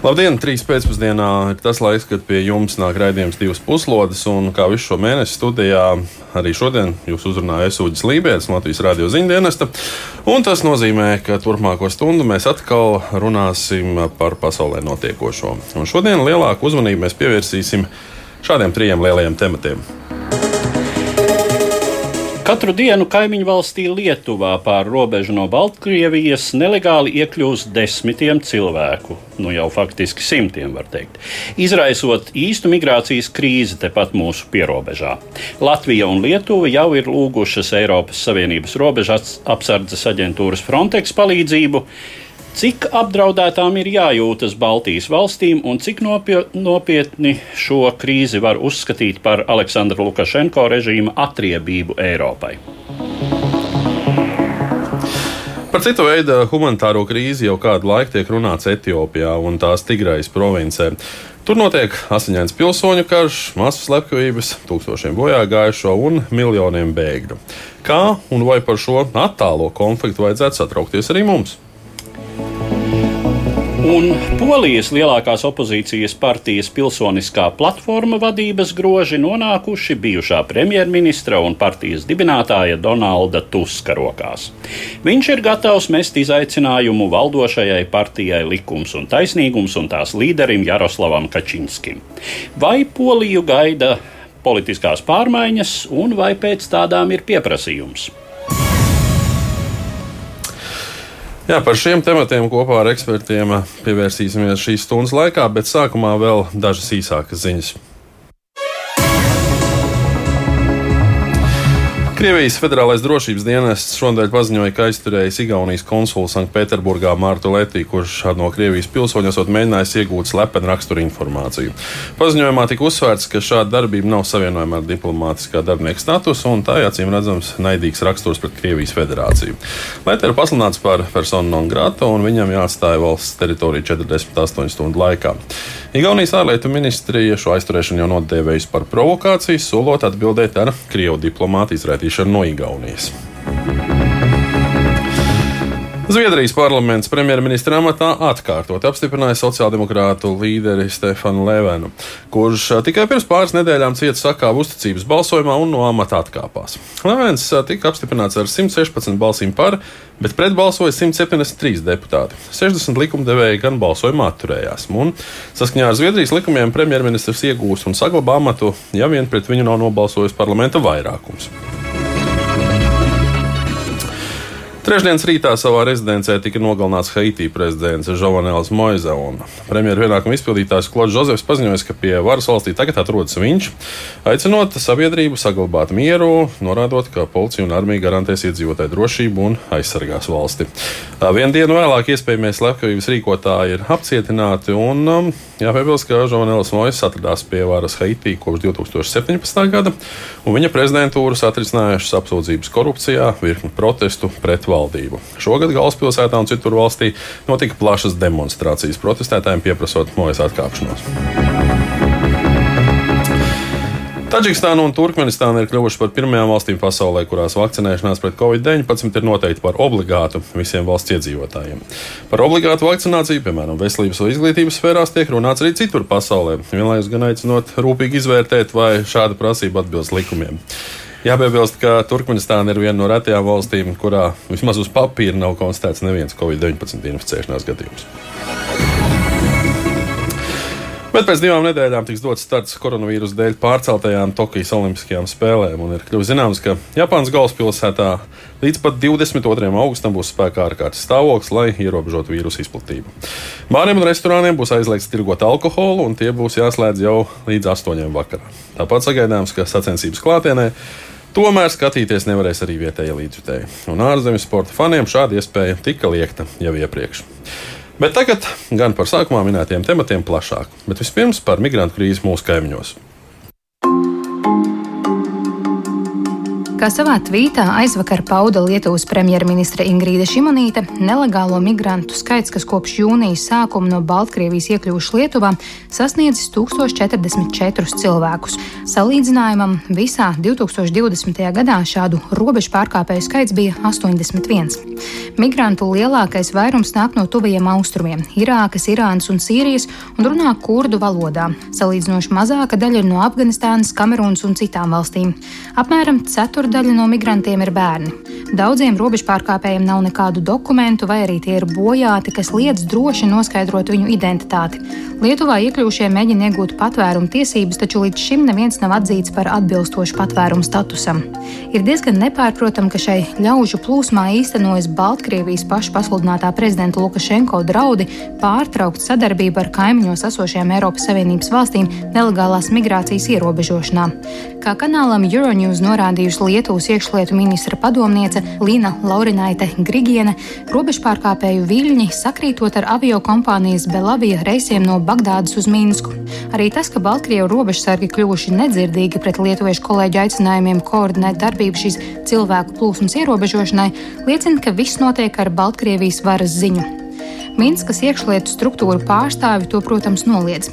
Labdien! Trīs pēcpusdienā ir tas laiks, kad pie jums nāk raidījums divas puslodes. Un kā visu šo mēnesi studijā, arī šodien jūs uzrunājat Sūdzes Lībijas, Latvijas radio ziņdienesta. Un tas nozīmē, ka turpmāko stundu mēs atkal runāsim par pasaulē notiekošo. Un šodien lielāku uzmanību mēs pievērsīsim šādiem trijiem lielajiem tematiem. Katru dienu kaimiņu valstī Lietuvā pār robežu no Baltkrievijas nelegāli iekļūst desmitiem cilvēku, nu jau faktiski simtiem var teikt, izraisot īstu migrācijas krīzi tepat mūsu pierobežā. Latvija un Lietuva jau ir lūgušas Eiropas Savienības robežas apsardzes aģentūras Frontex palīdzību. Cik apdraudētām ir jājūtas Baltijas valstīm un cik nopie- nopietni šo krīzi var uzskatīt par Aleksandra Lukašenko režīma atriebību Eiropai? Par citu veidu humanitāro krīzi jau kādu laiku tiek runāts Etiopijā un tās Tigrajas provincē. Tur notiek asiņains pilsoņu karš, masas slepkavības, tūkstošiem bojā gājušo un miljoniem bēgļu. Kā un vai par šo attālo konfliktu vajadzētu satraukties arī mums? Un Polijas lielākās opozīcijas partijas pilsoniskā platforma vadības groži nonākuši bijušā premjerministra un partijas dibinātāja Donalda Tuska rokās. Viņš ir gatavs mest izaicinājumu valdošajai partijai Likums un Taisnīgums un tās līderim Jaroslavam Kačinskim. Vai Poliju gaida politiskās pārmaiņas, un vai pēc tādām ir pieprasījums? Jā, par šiem tematiem kopā ar ekspertiem pievērsīsimies šīs stundas laikā, bet sākumā vēl dažas īsākas ziņas. Krievijas Federālais drošības dienests šodien paziņoja, ka aizturējis Igaunijas konsulu Sanktpēterburgā Mārtu Letiju, kurš no Krievijas pilsoņa esot mēģinājis iegūt slepenu raksturu informāciju. Paziņojumā tika uzsvērts, ka šāda darbība nav savienojama ar diplomātiskā darbinieka statusu un tā acīm redzams naidīgs raksturs pret Krievijas federāciju. Leta ir pasludināts par personu non grata un viņam jāatstāja valsts teritorija 48 stundu laikā. Igaunijas ārlietu ministrija šo aizturēšanu jau nodēvējusi par provokāciju, solot atbildēt ar Krievu diplomātu izraitīšanu no Igaunijas. Zviedrijas parlaments premjerministra amatā atkārtot apstiprināja sociāldemokrātu līderi Stefanu Levenu, kurš tikai pirms pāris nedēļām cieta sakāvu uzticības balsojumā un no amata atkāpās. Levens tika apstiprināts ar 116 balsīm par, bet pret balsoja 173 deputāti. 60 likumdevēji gan balsojumā atturējās. Un, saskaņā ar Zviedrijas likumiem premjerministrs iegūs un saglabā amatu, ja vien pret viņu nav nobalsojis parlamenta vairākums. Trešdienas rītā savā rezidencē tika nogalināts Haiti prezidents Žovanēls Moize. Premjeras pienākumu izpildītājs Klods Žozefs paziņoja, ka pie varas valstī tagad atrodas viņš, aicinot sabiedrību saglabāt mieru, norādot, ka policija un armija garantēs iedzīvotāju drošību un aizsargās valsti. Vienu dienu vēlāk iespējamie slepkavības rīkotāji ir apcietināti un um, jāpiebilst, ka Žovanēls Moize atradās pie varas Haiti kopš 2017. gada, un viņa prezidentūras atrisinājušas apsūdzības korupcijā, virkni protestu pret valdību. Šogad galvaspilsētā un citur valstī notika plašas demonstrācijas protestētājiem pieprasot Mojas atkāpšanos. Taģikstāna un Turkmenistāna ir kļuvušas par pirmajām valstīm pasaulē, kurās vakcinēšanās pret covid-19 ir noteikti par obligātu visiem valsts iedzīvotājiem. Par obligātu vakcināciju, piemēram, veselības vai izglītības sfērās, tiek runāts arī citur pasaulē, vienlaikus gan aicinot rūpīgi izvērtēt, vai šāda prasība atbilst likumiem. Jāpiebilst, ka Turkmenistāna ir viena no retajām valstīm, kurā vismaz uz papīra nav konstatēts neviens Covid-19 inficēšanās gadījums. Bet pēc divām nedēļām tiks dots starts koronavīrusa dēļ pārceltajām Tokijas Olimpiskajām spēlēm. Ir kļuvis zināms, ka Japānas galvaspilsētā līdz pat 22. augustam būs spēkā ārkārtas stāvoklis, lai ierobežotu vīrusu izplatību. Bāriem un restorāniem būs aizliegts tirgot alkoholu, un tie būs jāslēdz jau līdz 8. vakarā. Tāpat sagaidāms, ka sacensības klātienē Tomēr skatīties nevarēs arī vietējie līdzjutēji. Un ārzemes sporta faniem šāda iespēja tika liekta jau iepriekš. Bet tagad gan par sākumā minētiem tematiem plašāk, bet vispirms par migrantu krīzi mūsu kaimiņos. Kā savā tvītā aizvakar pauda Lietuvas premjerministre Ingrīda Šimonīte, nelegālo migrantu skaits, kas kopš jūnijas sākuma no Baltkrievijas iekļuvuši Lietuvā, sasniedzis 1044 cilvēkus. Salīdzinājumam visā 2020. gadā šādu robežu pārkāpēju skaits bija 81. Migrantu lielākais vairums nāk no tuvajiem austrumiem - Irākas, Irānas un Sīrijas un runā kurdu valodā. Salīdzinoši mazāka daļa ir no Afganistānas, Kamerūnas un citām valstīm. Apmēram ceturdaļa daļa no migrantiem ir bērni. Daudziem robežpārkāpējiem nav nekādu dokumentu, vai arī tie ir bojāti, kas liedz droši noskaidrot viņu identitāti. Lietuvā iekļūšie mēģina iegūt patvērumu tiesības, taču līdz šim neviens nav atzīts par atbilstošu patvērumu statusam. Ir diezgan nepārprotami, ka šai ļaužu plūsmā īstenojas Baltkrievijas pašu pasludinātā prezidenta Lukašenko draudi pārtraukt sadarbību ar kaimiņos esošajām Eiropas Savienības valstīm nelegālās migrācijas ierobežošanā. Kā kanālam Euronews norādījusi Lietuvas iekšlietu ministra padomniece Lina Laurinaite Grigiene, robežpārkāpēju viļņi sakrītot ar avio kompānijas Belavija reisiem no Bagdādas uz Minsku. Arī tas, ka Baltkrievu robežsargi kļuvuši nedzirdīgi pret lietuviešu kolēģu aicinājumiem koordinēt darbību šīs cilvēku plūsmas ierobežošanai, liecina, ka viss notiek ar Baltkrievijas varas ziņu. Minskas iekšlietu struktūru pārstāvi to, protams, noliedz.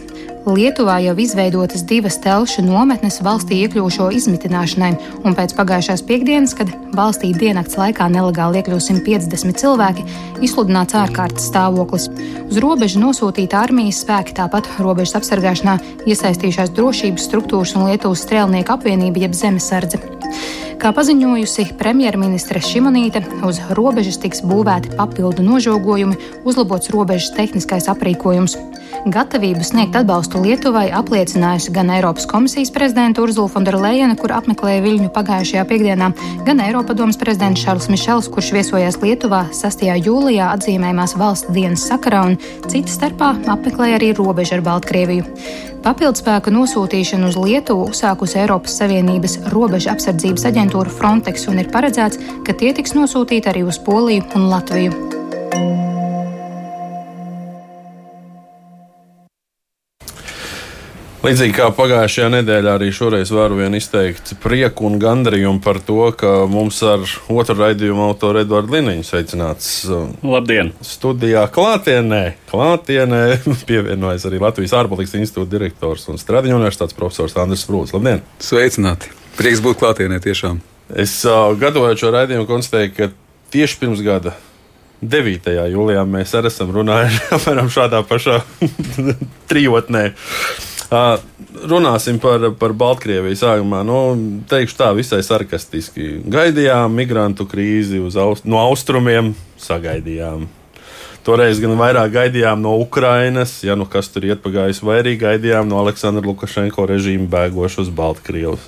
Lietuvā jau izveidotas divas telšu nometnes valstī iekļūšo izmitināšanai, un pēc pagājušās piekdienas, kad valstī diennakts laikā nelegāli iekļūs 150 cilvēki, izsludināts ārkārtas stāvoklis. Uz robežu nosūtīta armijas spēki, tāpat robežas apsargāšanā iesaistījušās drošības struktūras un Lietuvas strēlnieku apvienība jeb zemesardze. Kā paziņojusi premjerministre Šimonīte, uz robežas tiks būvēti papildu nožogojumi, uzlabots robežas tehniskais aprīkojums. Gatavību sniegt atbalstu Lietuvai apliecinājusi gan Eiropas komisijas prezidenta Urzula Fonderleina, kur apmeklēja Viļņu pagājušajā piekdienā, gan Eiropadomas prezidents Šarls Mišels, kurš viesojās Lietuvā 6. jūlijā atzīmējumās valsts dienas sakarā un cita starpā apmeklēja arī robežu ar Baltkrieviju. Papildspēku nosūtīšanu uz Lietuvu uzsākusi Eiropas Savienības robeža apsardzības aģentūra Frontex un ir paredzēts, ka tie tiks nosūtīti arī uz Poliju un Latviju. Līdzīgi kā pagājušajā nedēļā, arī šoreiz varu vien izteikt prieku un gandarījumu par to, ka mums ar otru raidījumu autoru Edvardu Liniņu sveicināts. Um, Labdien! Studijā klātienē, klātienē pievienojas arī Latvijas ārpolitikas institūta direktors un Stradiņu universitātes profesors Andris Sprūts. Labdien! Sveicināti! Prieks būt klātienē tiešām! Es uh, gatavojot šo raidījumu konstatēju, ka tieši pirms gada 9. jūlijā mēs arī esam runājuši apmēram šādā pašā trijotnē. Runāsim par, par Baltkrieviju sākumā. Nu, teikšu tā, visai sarkastiski. Gaidījām migrantu krīzi aust, no austrumiem, sagaidījām. Toreiz gan vairāk gaidījām no Ukrainas, ja nu kas tur iet pagājis, vai arī gaidījām no Aleksandra Lukašenko režīma bēgošus Baltkrievus.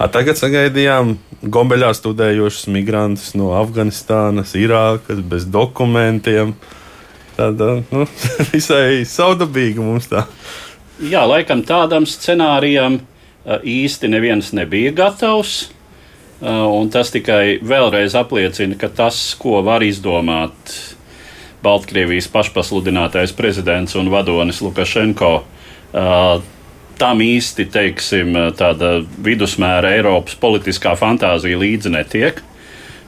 A tagad sagaidījām Gombeļā studējošus migrantus no Afganistānas, Irākas, bez dokumentiem. Tāda nu, visai saudabīga mums tā. Jā, laikam tādam scenārijam īsti neviens nebija gatavs. Un tas tikai vēlreiz apliecina, ka tas, ko var izdomāt Baltkrievijas pašpasludinātais prezidents un vadonis Lukašenko, tam īsti teiksim, tāda vidusmēra Eiropas politiskā fantāzija līdzi netiek.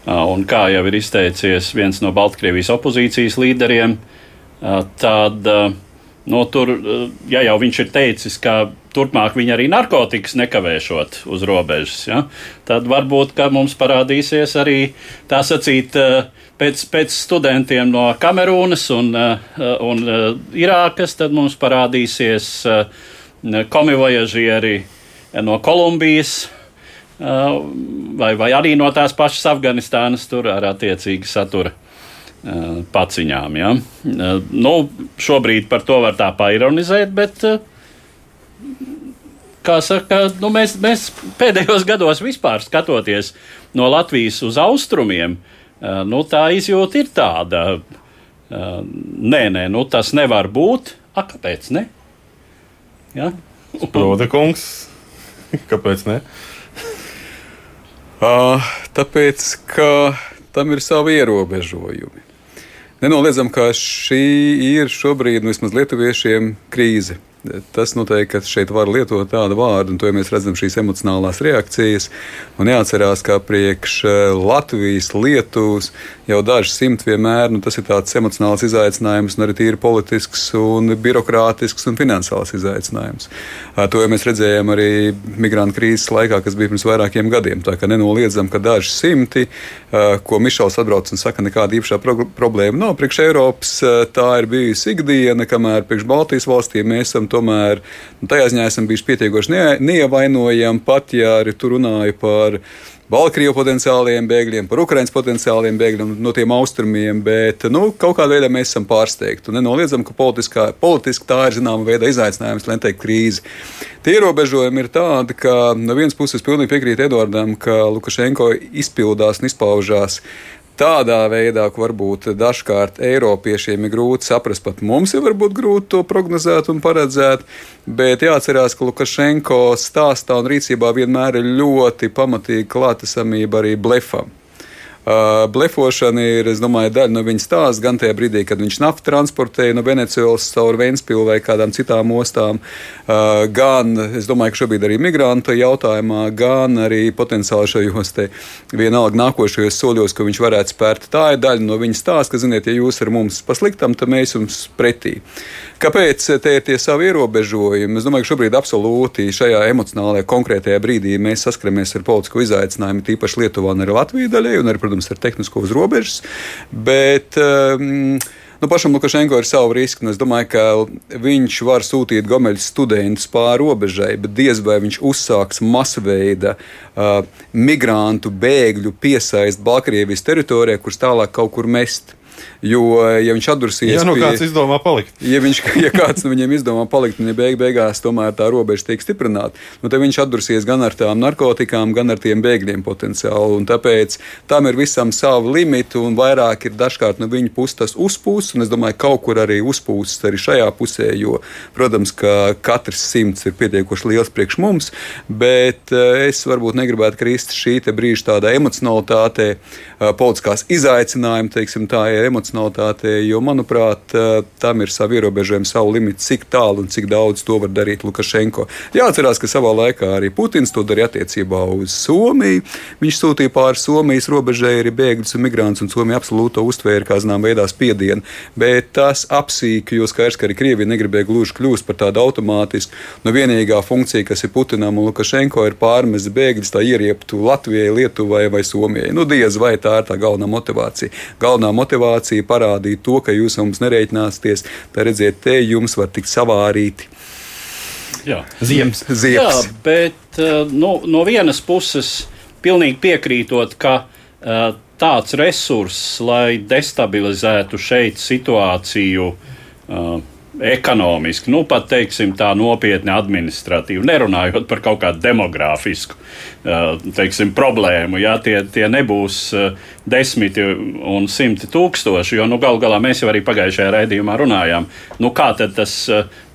Un kā jau ir izteicies viens no Baltkrievijas opozīcijas līderiem, tad No, tur, eh, ja jau viņš ir teicis, ka turpmāk viņi arī narkotikas nekavēšot uz robežas, ja, tad varbūt mums parādīsies arī tā sacīt. Eh, pēc, pēc studentiem no Kamerūnas un, eh, un Irākas, tad mums parādīsies komivojažieri no Kolumbijas, vai, vai arī no tās pašas Afganistānas, tur ar attiecīgi satura Eh, paciņām. Ja? Eh, nu, šobrīd par to var tā paironizēt, bet eh, saka, nu, mēs, mēs pēdējos gados vispār skatoties no Latvijas uz austrumiem, nu, tā izjūta ir tāda. Nē, nē, nu, tas nevar būt. A, kāpēc ne? Ja? Proda kungs, kāpēc ne? Uh, tāpēc, ka tam ir savi ierobežojumi. Nenoliedzam, ka šī ir šobrīd nu, vismaz lietuviešiem krīze. Tas noteikti, ka šeit var lietot tādu vārdu, un to ja mēs redzam šīs emocionālās reakcijas. Un jāatcerās, ka priekš eh, Latvijas, Lietuvas jau daži simti vienmēr nu, tas ir tāds emocionāls izaicinājums, un arī tīri politisks, un birokrātisks un finansiāls izaicinājums. To jau mēs redzējām arī migrantu krīzes laikā, kas bija pirms vairākiem gadiem. Tā kā nenoliedzam, ka daži simti, ko Mišels atbrauc un saka, nekāda īpašā pro problēma nav priekš Eiropas, tā ir bijusi ikdiena, kamēr priekš Baltijas valstīm mēs esam tomēr nu, tajā ziņā esam bijuši pietiekoši ne, neievainojami, pat ja arī tur runāju par. Baltkrievijas potenciāliem bēgļiem, par Ukraiņas potenciāliem bēgļiem no tiem austrumiem, bet nu, kaut kādā veidā mēs esam pārsteigti. Nenoliedzam, ka politiski tā ir zināma veida izaicinājums, lai neteikt krīze. Tie ierobežojumi ir tādi, ka no vienas puses pilnīgi piekrīt Edvardam, ka Lukašenko izpildās un izpaužās tādā veidā, ka varbūt dažkārt Eiropiešiem ir grūti saprast, pat mums ir varbūt grūti to prognozēt un paredzēt, bet jāatcerās, ka Lukašenko stāstā un rīcībā vienmēr ir ļoti pamatīga klātesamība arī blefam. Blefošana ir, es domāju, daļa no viņa stāsta gan tajā brīdī, kad viņš naftu transportēja no Venecijas caur Vēnspilsnu vai kādām citām ostām, gan, es domāju, ka šobrīd arī migrantu jautājumā, gan arī potenciāli šajos te vienalga nākošajos soļos, ko viņš varētu spērt. Tā ir daļa no viņa stāsta, ka, ziniet, ja jūs ar mums pasliktam, tad mēs jums pretī. Kāpēc te ir tie savi ierobežojumi? Es domāju, ka šobrīd absolūti šajā emocionālajā konkrētajā brīdī mēs saskaramies ar politisko izaicinājumu, tīpaši Lietuvā un arī Latvijā daļai, un arī, protams, ar tehnisko uz robežas. Bet, um, Nu, pašam Lukašenko ir savu risku. Es domāju, ka viņš var sūtīt gomeļus studentus pāri robežai, bet diez vai viņš uzsāks masveida uh, migrantu bēgļu piesaisti Baltkrievijas teritorijā, kurus tālāk kaut kur mest. Jo, ja viņš atdursies, ja nu pie, kāds izdomā palikt, ja, viņš, ja kāds no viņiem izdomā palikt, un ja beig, beigās tomēr tā robeža tiek stiprināta, nu, tad viņš atdursies gan ar tām narkotikām, gan ar tiem bēgļiem potenciāli. Un tāpēc tam ir visam savu limitu, un vairāk ir dažkārt no viņa puses tas uzpūsts, un es domāju, kaut kur arī uzpūsts arī šajā pusē, jo, protams, ka katrs simts ir pietiekoši liels priekš mums, bet eh, es varbūt negribētu krist šī brīža tādā emocionalitātē, eh, politiskās izaicinājuma, teiksim, tā ir emocionāla emocionalitāte, jo, manuprāt, eh, tam ir savi ierobežojumi, savu limitu, cik tālu un cik daudz to var darīt Lukašenko. Jāatcerās, ka savā laikā arī Putins to darīja attiecībā uz Somiju. Viņš sūtīja pāri Somijas robežai arī bēgļus un migrants, un Somija absolūti to uztvēra kā zinām veidā spiedienu. Bet tas apsīk, jo skaidrs, ka arī Krievija negribēja gluži kļūt par tādu automātisku. Nu, vienīgā funkcija, kas ir Putinam un Lukašenko, ir pārmest bēgļus, tā ierieptu Latvijai, Lietuvai vai Somijai. Nu, diez vai tā ir tā galvenā motivācija. Galvenā motivācija situācija parādīja to, ka jūs mums nereiķināsieties, tad redziet, te jums var tikt savārīti. Jā, ziemas. ziemas. Jā, bet uh, no, no vienas puses pilnīgi piekrītot, ka uh, tāds resurss, lai destabilizētu šeit situāciju, uh, ekonomiski, nu pat teiksim, tā nopietni administratīvi, nerunājot par kaut kādu demogrāfisku teiksim, problēmu. Ja, tie, tie nebūs desmiti un simti tūkstoši, jo nu, galu galā mēs jau arī pagājušajā raidījumā runājām, nu, kā tas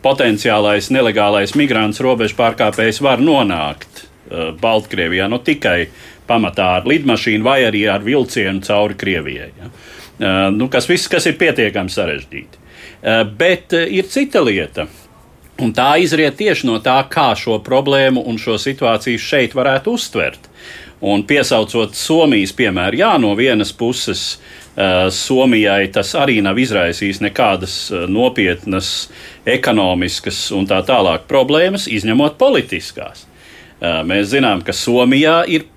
potenciālais nelegālais migrants robežu pārkāpējs var nonākt Baltkrievijā. Nu, tikai pamatā ar lidmašīnu vai arī ar vilcienu cauri Krievijai. Ja. Nu, kas, viss, kas ir pietiekami sarežģīti. Eh, bet eh, ir cita lieta. Un tā izriet tieši no tā, kā šo problēmu un šo situāciju šeit varētu uztvert. Un piesaucot Somijas piemēru, jā, no vienas puses uh, Somijai tas arī nav izraisījis nekādas uh, nopietnas ekonomiskas un tā tālāk problēmas, izņemot politiskās. Uh, mēs zinām, ka Somijā ir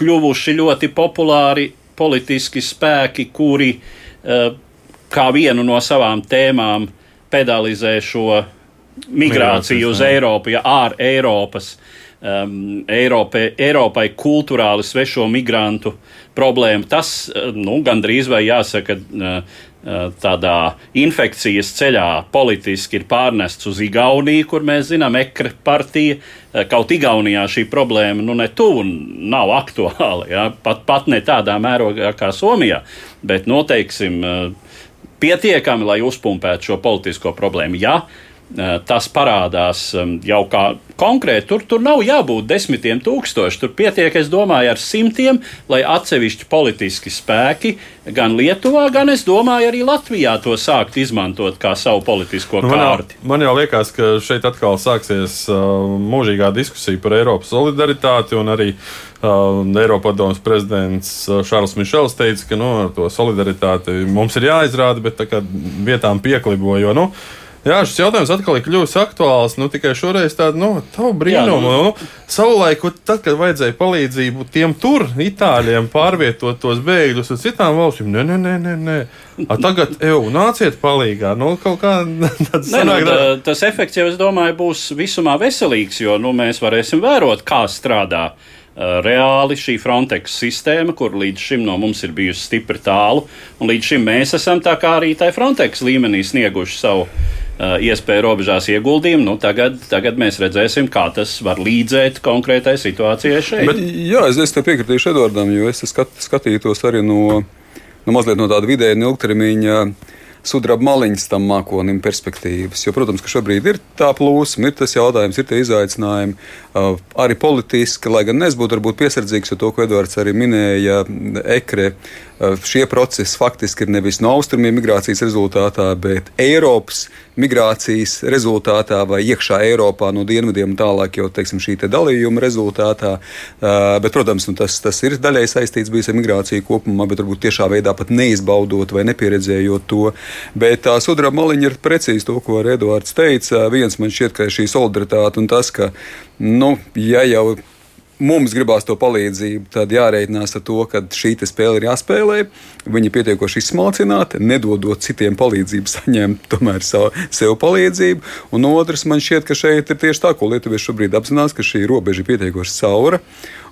kļuvuši ļoti populāri politiski spēki, kuri kā vienu no savām tēmām pedalizē šo migrāciju uz Eiropu, ja ārā Eiropas. Um, Eiropai, Eiropai kultūrāli svešo migrantu problēmu. Tas uh, nu, gandrīz vai jāsaka, uh, uh, tādā infekcijas ceļā politiski ir pārnests uz Igauniju, kur mēs zinām, ekra partija. Kaut Igaunijā šī problēma nu, ne tuvu nav aktuāla, ja? pat, pat ne tādā mērogā kā Somijā, bet noteiksim. Pietiekami, lai uzpumpētu šo politisko problēmu. Ja tas parādās jau kā konkrēti. Tur, tur nav jābūt desmitiem tūkstoši. Tur pietiek, es domāju, ar simtiem, lai atsevišķi politiski spēki gan Lietuvā, gan es domāju, arī Latvijā to sākt izmantot kā savu politisko nu, kārti. Man jau, liekas, ka šeit atkal sāksies uh, mūžīgā diskusija par Eiropas solidaritāti un arī uh, Eiropadomas prezidents Šārls Mišels teica, ka nu, to solidaritāti mums ir jāizrāda, bet vietām pieklibo. Jo, nu, Jā, šis jautājums atkal ir kļuvis aktuāls. Nu, tikai šoreiz tādu nu, brīnumu. Nu, nu, savulaik, tad, kad vajadzēja palīdzību tiem tur, itāļiem, pārvietot tos bēgļus uz citām valstīm, nē, nē, nē. nē, nē. A, tagad, eju, nāciet palīdzīgā. Nu, kā, ne, nu, tā, tas efekts jau, es domāju, būs visumā veselīgs, jo nu, mēs varēsim vērot, kā strādā reāli šī Frontex sistēma, kur līdz šim no mums ir bijusi stipri tālu, un līdz šim mēs esam tā kā arī tajā Frontex līmenī snieguši savu Uh, iespēju robežās ieguldījumu. Nu, tagad, tagad mēs redzēsim, kā tas var līdzēt konkrētai situācijai šeit. Bet, jā, es, es piekritīšu Edvardam, jo es skat, skatītos arī no, no mazliet no tāda vidēja un ilgtermiņa. Sudraba maliņas tam mākonim perspektīvas. Jo, protams, ka šobrīd ir tā plūsma, ir tas jautājums, ir tie izaicinājumi, uh, arī politiski, lai gan es būtu piesardzīgs, jo to, ko Edvards arī minēja, ekre. Uh, šie procesi faktiski ir nevis no austrumiem migrācijas rezultātā, bet Eiropas migrācijas rezultātā vai iekšā Eiropā no dienvidiem tālāk jau teiksim, šī te dalījuma rezultātā. Uh, bet, protams, nu, tas, tas ir daļai saistīts bijis ar migrāciju kopumā, bet varbūt tiešā veidā pat neizbaudot vai nepieredzējot to. Bet tā sudraba maliņa ir precīzi to, ko Edvards teica. Viens man šķiet, ka ir šī solidaritāte un tas, ka, nu, ja jau mums gribās to palīdzību, tad jārēķinās ar to, ka šī spēle ir jāspēlē. Viņi ir pietiekoši izsmalcināti, nedodot citiem palīdzību, saņemt tomēr savu, sev palīdzību. Un otrs, man šķiet, ka šeit ir tieši tā, ko Lietuvieši šobrīd apzinās, ka šī robeža ir pietiekoši caura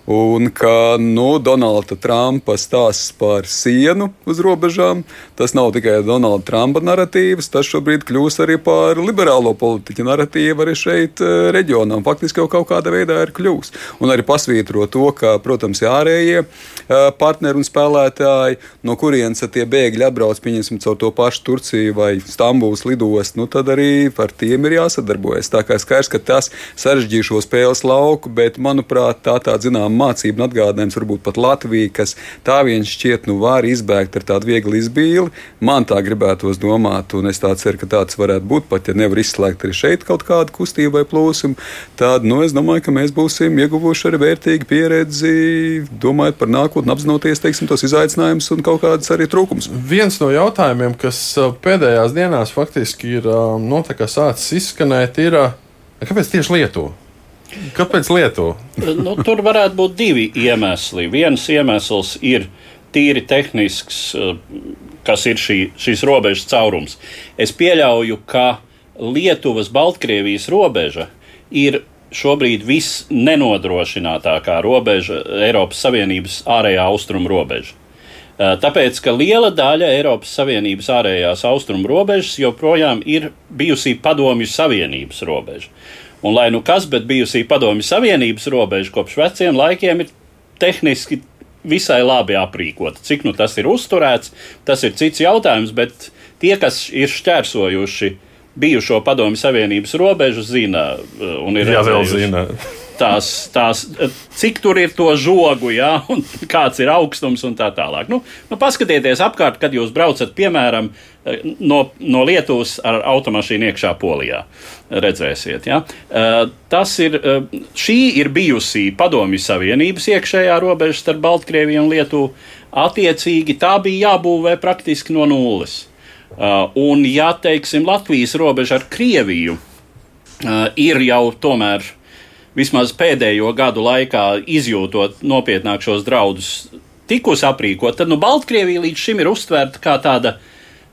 un ka nu, Donalda Trumpa stāsts par sienu uz robežām, tas nav tikai Donalda Trumpa narratīvs, tas šobrīd kļūs arī par liberālo politiķu narratīvu arī šeit eh, reģionā. Faktiski jau kaut kādā veidā ir kļūst. Un arī pasvītro to, ka, protams, ārējie eh, partneri un spēlētāji, no kurienes tie bēgļi atbrauc, pieņemsim, caur to pašu Turciju vai Stambulas lidostu, nu tad arī par tiem ir jāsadarbojas. Tā kā skaidrs, ka tas sarežģīja šo spēles lauku, bet, manuprāt, tā tā zinām mācību un atgādinājums, varbūt pat Latvija, kas tā vien šķiet, nu, var izbēgt ar tādu vieglu izbīli. Man tā gribētos domāt, un es tā ceru, ka tāds varētu būt, pat ja nevar izslēgt arī šeit kaut kādu kustību vai plūsmu. Tad, nu, es domāju, ka mēs būsim ieguvuši arī vērtīgu pieredzi, domājot par nākotni, apzinoties, teiksim, tos izaicinājumus un kaut kādas arī trūkumus. Viens no jautājumiem, kas uh, pēdējās dienās faktiski ir um, no, nu, sācis izskanēt, ir, uh, kāpēc tieši Lietuva? Kāpēc Lietuva? nu, tur varētu būt divi iemesli. Viens iemesls ir tīri tehnisks, eh, kas ir šī, šīs robežas caurums. Es pieļauju, ka Lietuvas Baltkrievijas robeža ir šobrīd visnenodrošinātākā robeža, Eiropas Savienības ārējā austrumu robeža. Eh, tāpēc, ka liela daļa Eiropas Savienības ārējās austrumu robežas joprojām ir bijusi Padomju Savienības robeža. Un lai nu kas, bet bijusī Padomju Savienības robeža kopš veciem laikiem ir tehniski visai labi aprīkota. Cik nu tas ir uzturēts, tas ir cits jautājums, bet tie, kas ir šķērsojuši bijušo Padomju Savienības robežu, zina un ir Jā, vēl zina tās, tās, cik tur ir to žogu, ja, un kāds ir augstums un tā tālāk. Nu, nu, paskatieties apkārt, kad jūs braucat, piemēram, no, no Lietuvas ar automašīnu iekšā Polijā. Redzēsiet, ja. Tas ir, šī ir bijusi Padomju Savienības iekšējā robeža starp Baltkrieviju un Lietuvu. Attiecīgi tā bija jābūvē praktiski no nulles. Un, ja teiksim, Latvijas robeža ar Krieviju ir jau tomēr vismaz pēdējo gadu laikā izjūtot nopietnāk šos draudus, tikus aprīkot, tad nu, Baltkrievija līdz šim ir uztvērta kā tāda.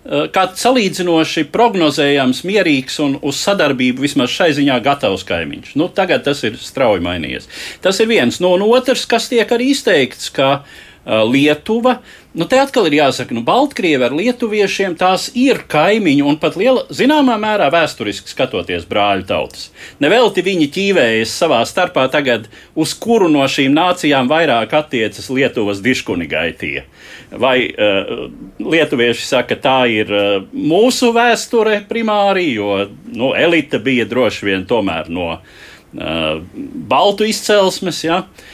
Eh, kā salīdzinoši prognozējams, mierīgs un uz sadarbību vismaz šai ziņā gatavs kaimiņš. Nu, tagad tas ir strauji mainījies. Tas ir viens. No nu, otrs, kas tiek arī izteikts, ka Lietuva. Nu, te atkal ir jāsaka, ka nu, Baltkrievi ar lietuviešiem tās ir kaimiņi un pat liela, zināmā mērā vēsturiski skatoties brāļu tautas. Nevelti viņi ķīvējas savā starpā tagad, uz kuru no šīm nācijām vairāk attiecas Lietuvas diškunigaitie. Vai uh, lietuvieši saka, tā ir uh, mūsu vēsture primāri, jo nu, elite bija droši vien tomēr no uh, baltu izcelsmes, ja, uh,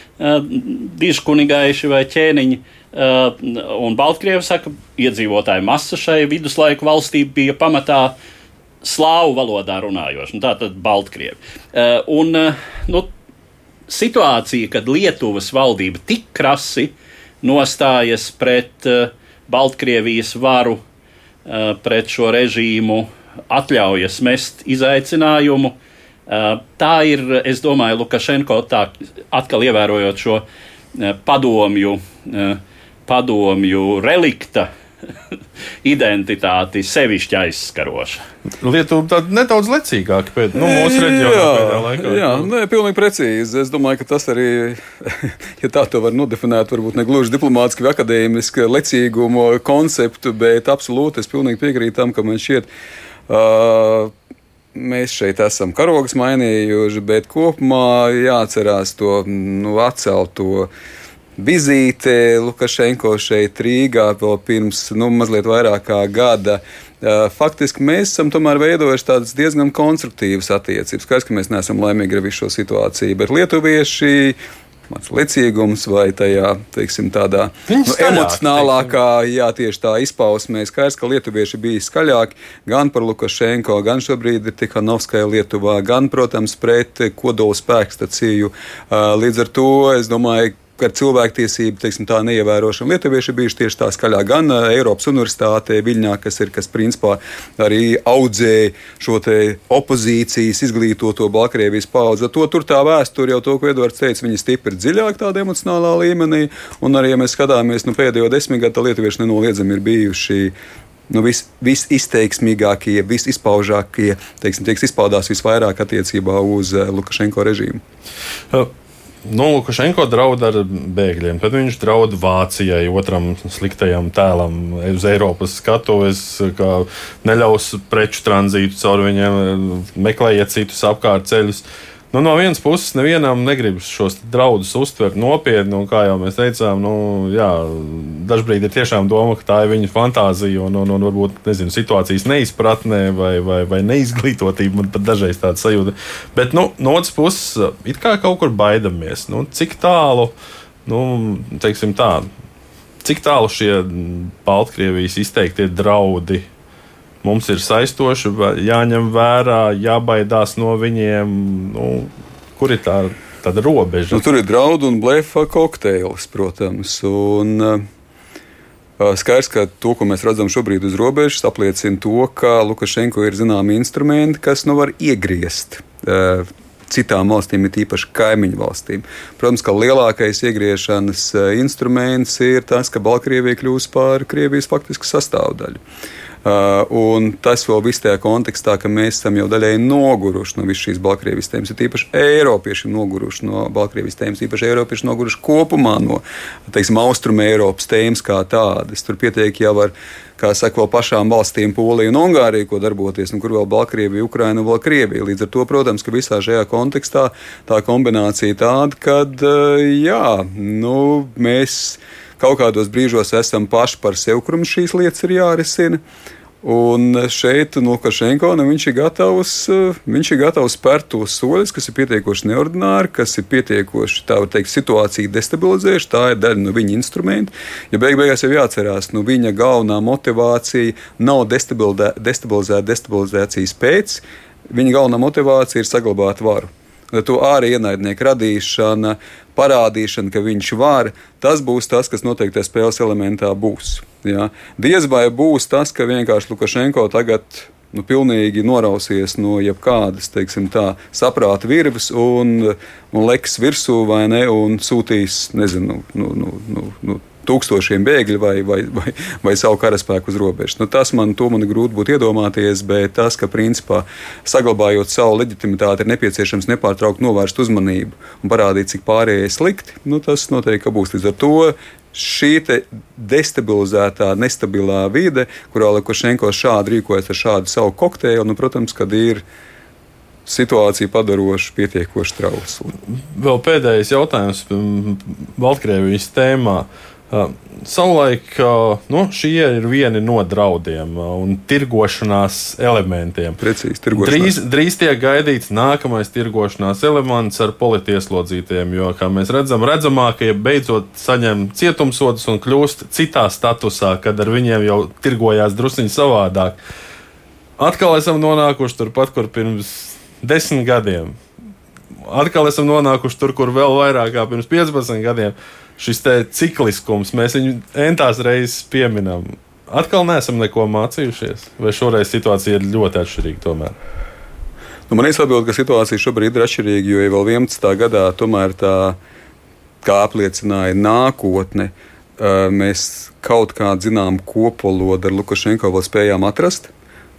diškunigaiši vai ķēniņi. Un Baltkrievi saka, iedzīvotāju masa šai viduslaiku valstī bija pamatā slāvu valodā runājoša. Nu, tā tad Baltkrievi. Un nu, situācija, kad Lietuvas valdība tik krasi nostājas pret Baltkrievijas varu, pret šo režīmu, atļaujas mest izaicinājumu. Uh, tā ir, es domāju, Lukašenko tā atkal ievērojot šo padomju padomju relikta identitāti sevišķi aizskaroša. Lietuva tāda nedaudz lecīgāka pēc nu, mūsu reģionā pēdējā laikā. Jā, nē, pilnīgi precīzi. Es domāju, ka tas arī, ja tā to var nodefinēt, varbūt ne gluži diplomātski vai akadēmiski lecīgumu konceptu, bet absolūti es pilnīgi piekrītu tam, ka man šķiet. Uh, Mēs šeit esam karogus mainījuši, bet kopumā jāatcerās to nu, atcelt to uh, vizīte Lukašenko šeit Rīgā vēl pirms nu, mazliet vairāk kā gada. Faktiski mēs esam tomēr veidojuši tādas diezgan konstruktīvas attiecības. Skaidrs, ka mēs neesam laimīgi ar visu šo situāciju, bet lietuvieši mans licīgums vai tajā, teiksim, tādā nu, emocionālākā, jā, tieši tā izpausmē. Skaidrs, ka lietuvieši bija skaļāki gan par Lukašenko, gan šobrīd ir Tikhanovskai Lietuvā, gan, protams, pret kodola spēkstaciju. Līdz ar to es domāju, ar cilvēktiesību teiksim, tā neievērošanu. Lietuvieši bijuši tieši tā skaļā gan Eiropas Universitātē Viļņā, kas ir, kas principā arī audzēja šo opozīcijas izglītoto Baltkrievijas paudzi. To tur tā vēsture jau to, ko Edvards teica, viņi stipri dziļāk tādā emocionālā līmenī. Un arī, ja mēs skatāmies nu, pēdējo desmitgadu, lietuvieši nenoliedzami ir bijuši nu, vis, visizteiksmīgākie, visizpaužākie, teiksim, tiek izpaudās visvairāk attiecībā uz Lukašenko režīmu. Nu, Lukašenko draud ar bēgļiem, tad viņš draud Vācijai, otram sliktajam tēlam, uz Eiropas skatuves, ka neļaus preču tranzītu caur viņiem, meklējiet citus apkārt ceļus. Nu, no vienas puses, nevienam negribas šos draudus uztvert nopietni, un kā jau mēs teicām, nu, jā, dažkārt ir tiešām doma, ka tā ir viņa fantāzija un, un, un varbūt nezinu, situācijas neizpratnē vai, vai, vai neizglītotība. Man pat dažreiz tāda sajūta. Bet nu, no otras puses, it kā kaut kur baidamies. Nu, cik tālu, nu, teiksim tā, cik tālu šie Baltkrievijas izteiktie draudi mums ir saistoši, jāņem vērā, jābaidās no viņiem. Nu, kur ir tā, tāda robeža? Nu, tur ir draudu un blefa kokteils, protams. Un, Skaidrs, ka to, ko mēs redzam šobrīd uz robežas, apliecina to, ka Lukašenko ir zināmi instrumenti, kas nu var iegriezt citām valstīm, ir īpaši kaimiņu valstīm. Protams, ka lielākais iegriešanas instruments ir tas, ka Baltkrievija kļūs par Krievijas faktisku sastāvdaļu. Uh, un tas vēl viss tajā kontekstā, ka mēs esam jau daļēji noguruši no visas šīs Baltkrievijas tēmas. Ir īpaši Eiropieši noguruši no Baltkrievijas tēmas, īpaši Eiropieši noguruši kopumā no Austrumē Eiropas tēmas kā tādas. Tur pietiek jau ar kā saka, vēl pašām valstīm, Polija un Ungārija, ko darboties, un kur vēl Baltkrievija, Ukraina un vēl Krievija. Līdz ar to, protams, ka visā šajā kontekstā tā kombinācija tāda, ka jā, nu, mēs kaut kādos brīžos esam paši par sevi, kuram šīs lietas ir jārisina. Un šeit Lukašenko nu, viņš ir gatavs, viņš ir gatavs spērt tos soļus, kas ir pietiekoši neordināri, kas ir pietiekoši teikt, situāciju destabilizējuši. Tā ir daļa no viņa instrumenta. Ja beig beigās jau jāatcerās, nu, viņa galvenā motivācija nav destabilizēt destabilizācijas pēc, viņa galvenā motivācija ir saglabāt varu to ārā ienaidnieku radīšana, parādīšana, ka viņš var, tas būs tas, kas noteikti spēles elementā būs. Ja? Diez vai būs tas, ka vienkārši Lukašenko tagad nu, pilnīgi norausies no jebkādas teiksim, tā, saprāta virves un, un leks virsū vai ne, un sūtīs nezinu, nu, nu, nu, nu, tūkstošiem bēgļu vai, vai, vai, vai savu karaspēku uz robežas. Nu, tas man, man grūti būt iedomāties, bet tas, ka principā saglabājot savu leģitimitāti, ir nepieciešams nepārtraukt novērst uzmanību un parādīt, cik pārējie ir slikti, nu, tas noteikti būs. Līdz ar to šī destabilizētā, nestabilā vide, kurā Lukašenko šādi rīkojas ar šādu savu kokteili, nu, protams, kad ir situācija padaroši pietiekoši trausla. Vēl pēdējais jautājums Baltkrievijas tēmā. Savulaik nu, šie ir vieni no draudiem un tirgošanās elementiem. Precīzi, tirgošanās. Drīz, drīz tiek gaidīts nākamais tirgošanās elements ar politieslodzītiem, jo, kā mēs redzam, redzamākie beidzot saņem cietumsodus un kļūst citā statusā, kad ar viņiem jau tirgojās drusciņi savādāk. Atkal esam nonākuši turpat, kur pirms desmit gadiem. Atkal esam nonākuši tur, kur vēl vairāk kā pirms 15 gadiem šis cikliskums, mēs viņu entās reizes pieminam. Atkal neesam neko mācījušies, vai šoreiz situācija ir ļoti atšķirīga tomēr. Nu, man jāatbild, ka situācija šobrīd ir atšķirīga, jo jau 11. gadā tomēr tā, kā apliecināja nākotne, mēs kaut kādu zinām kopolodu ar Lukašenko vēl spējām atrast.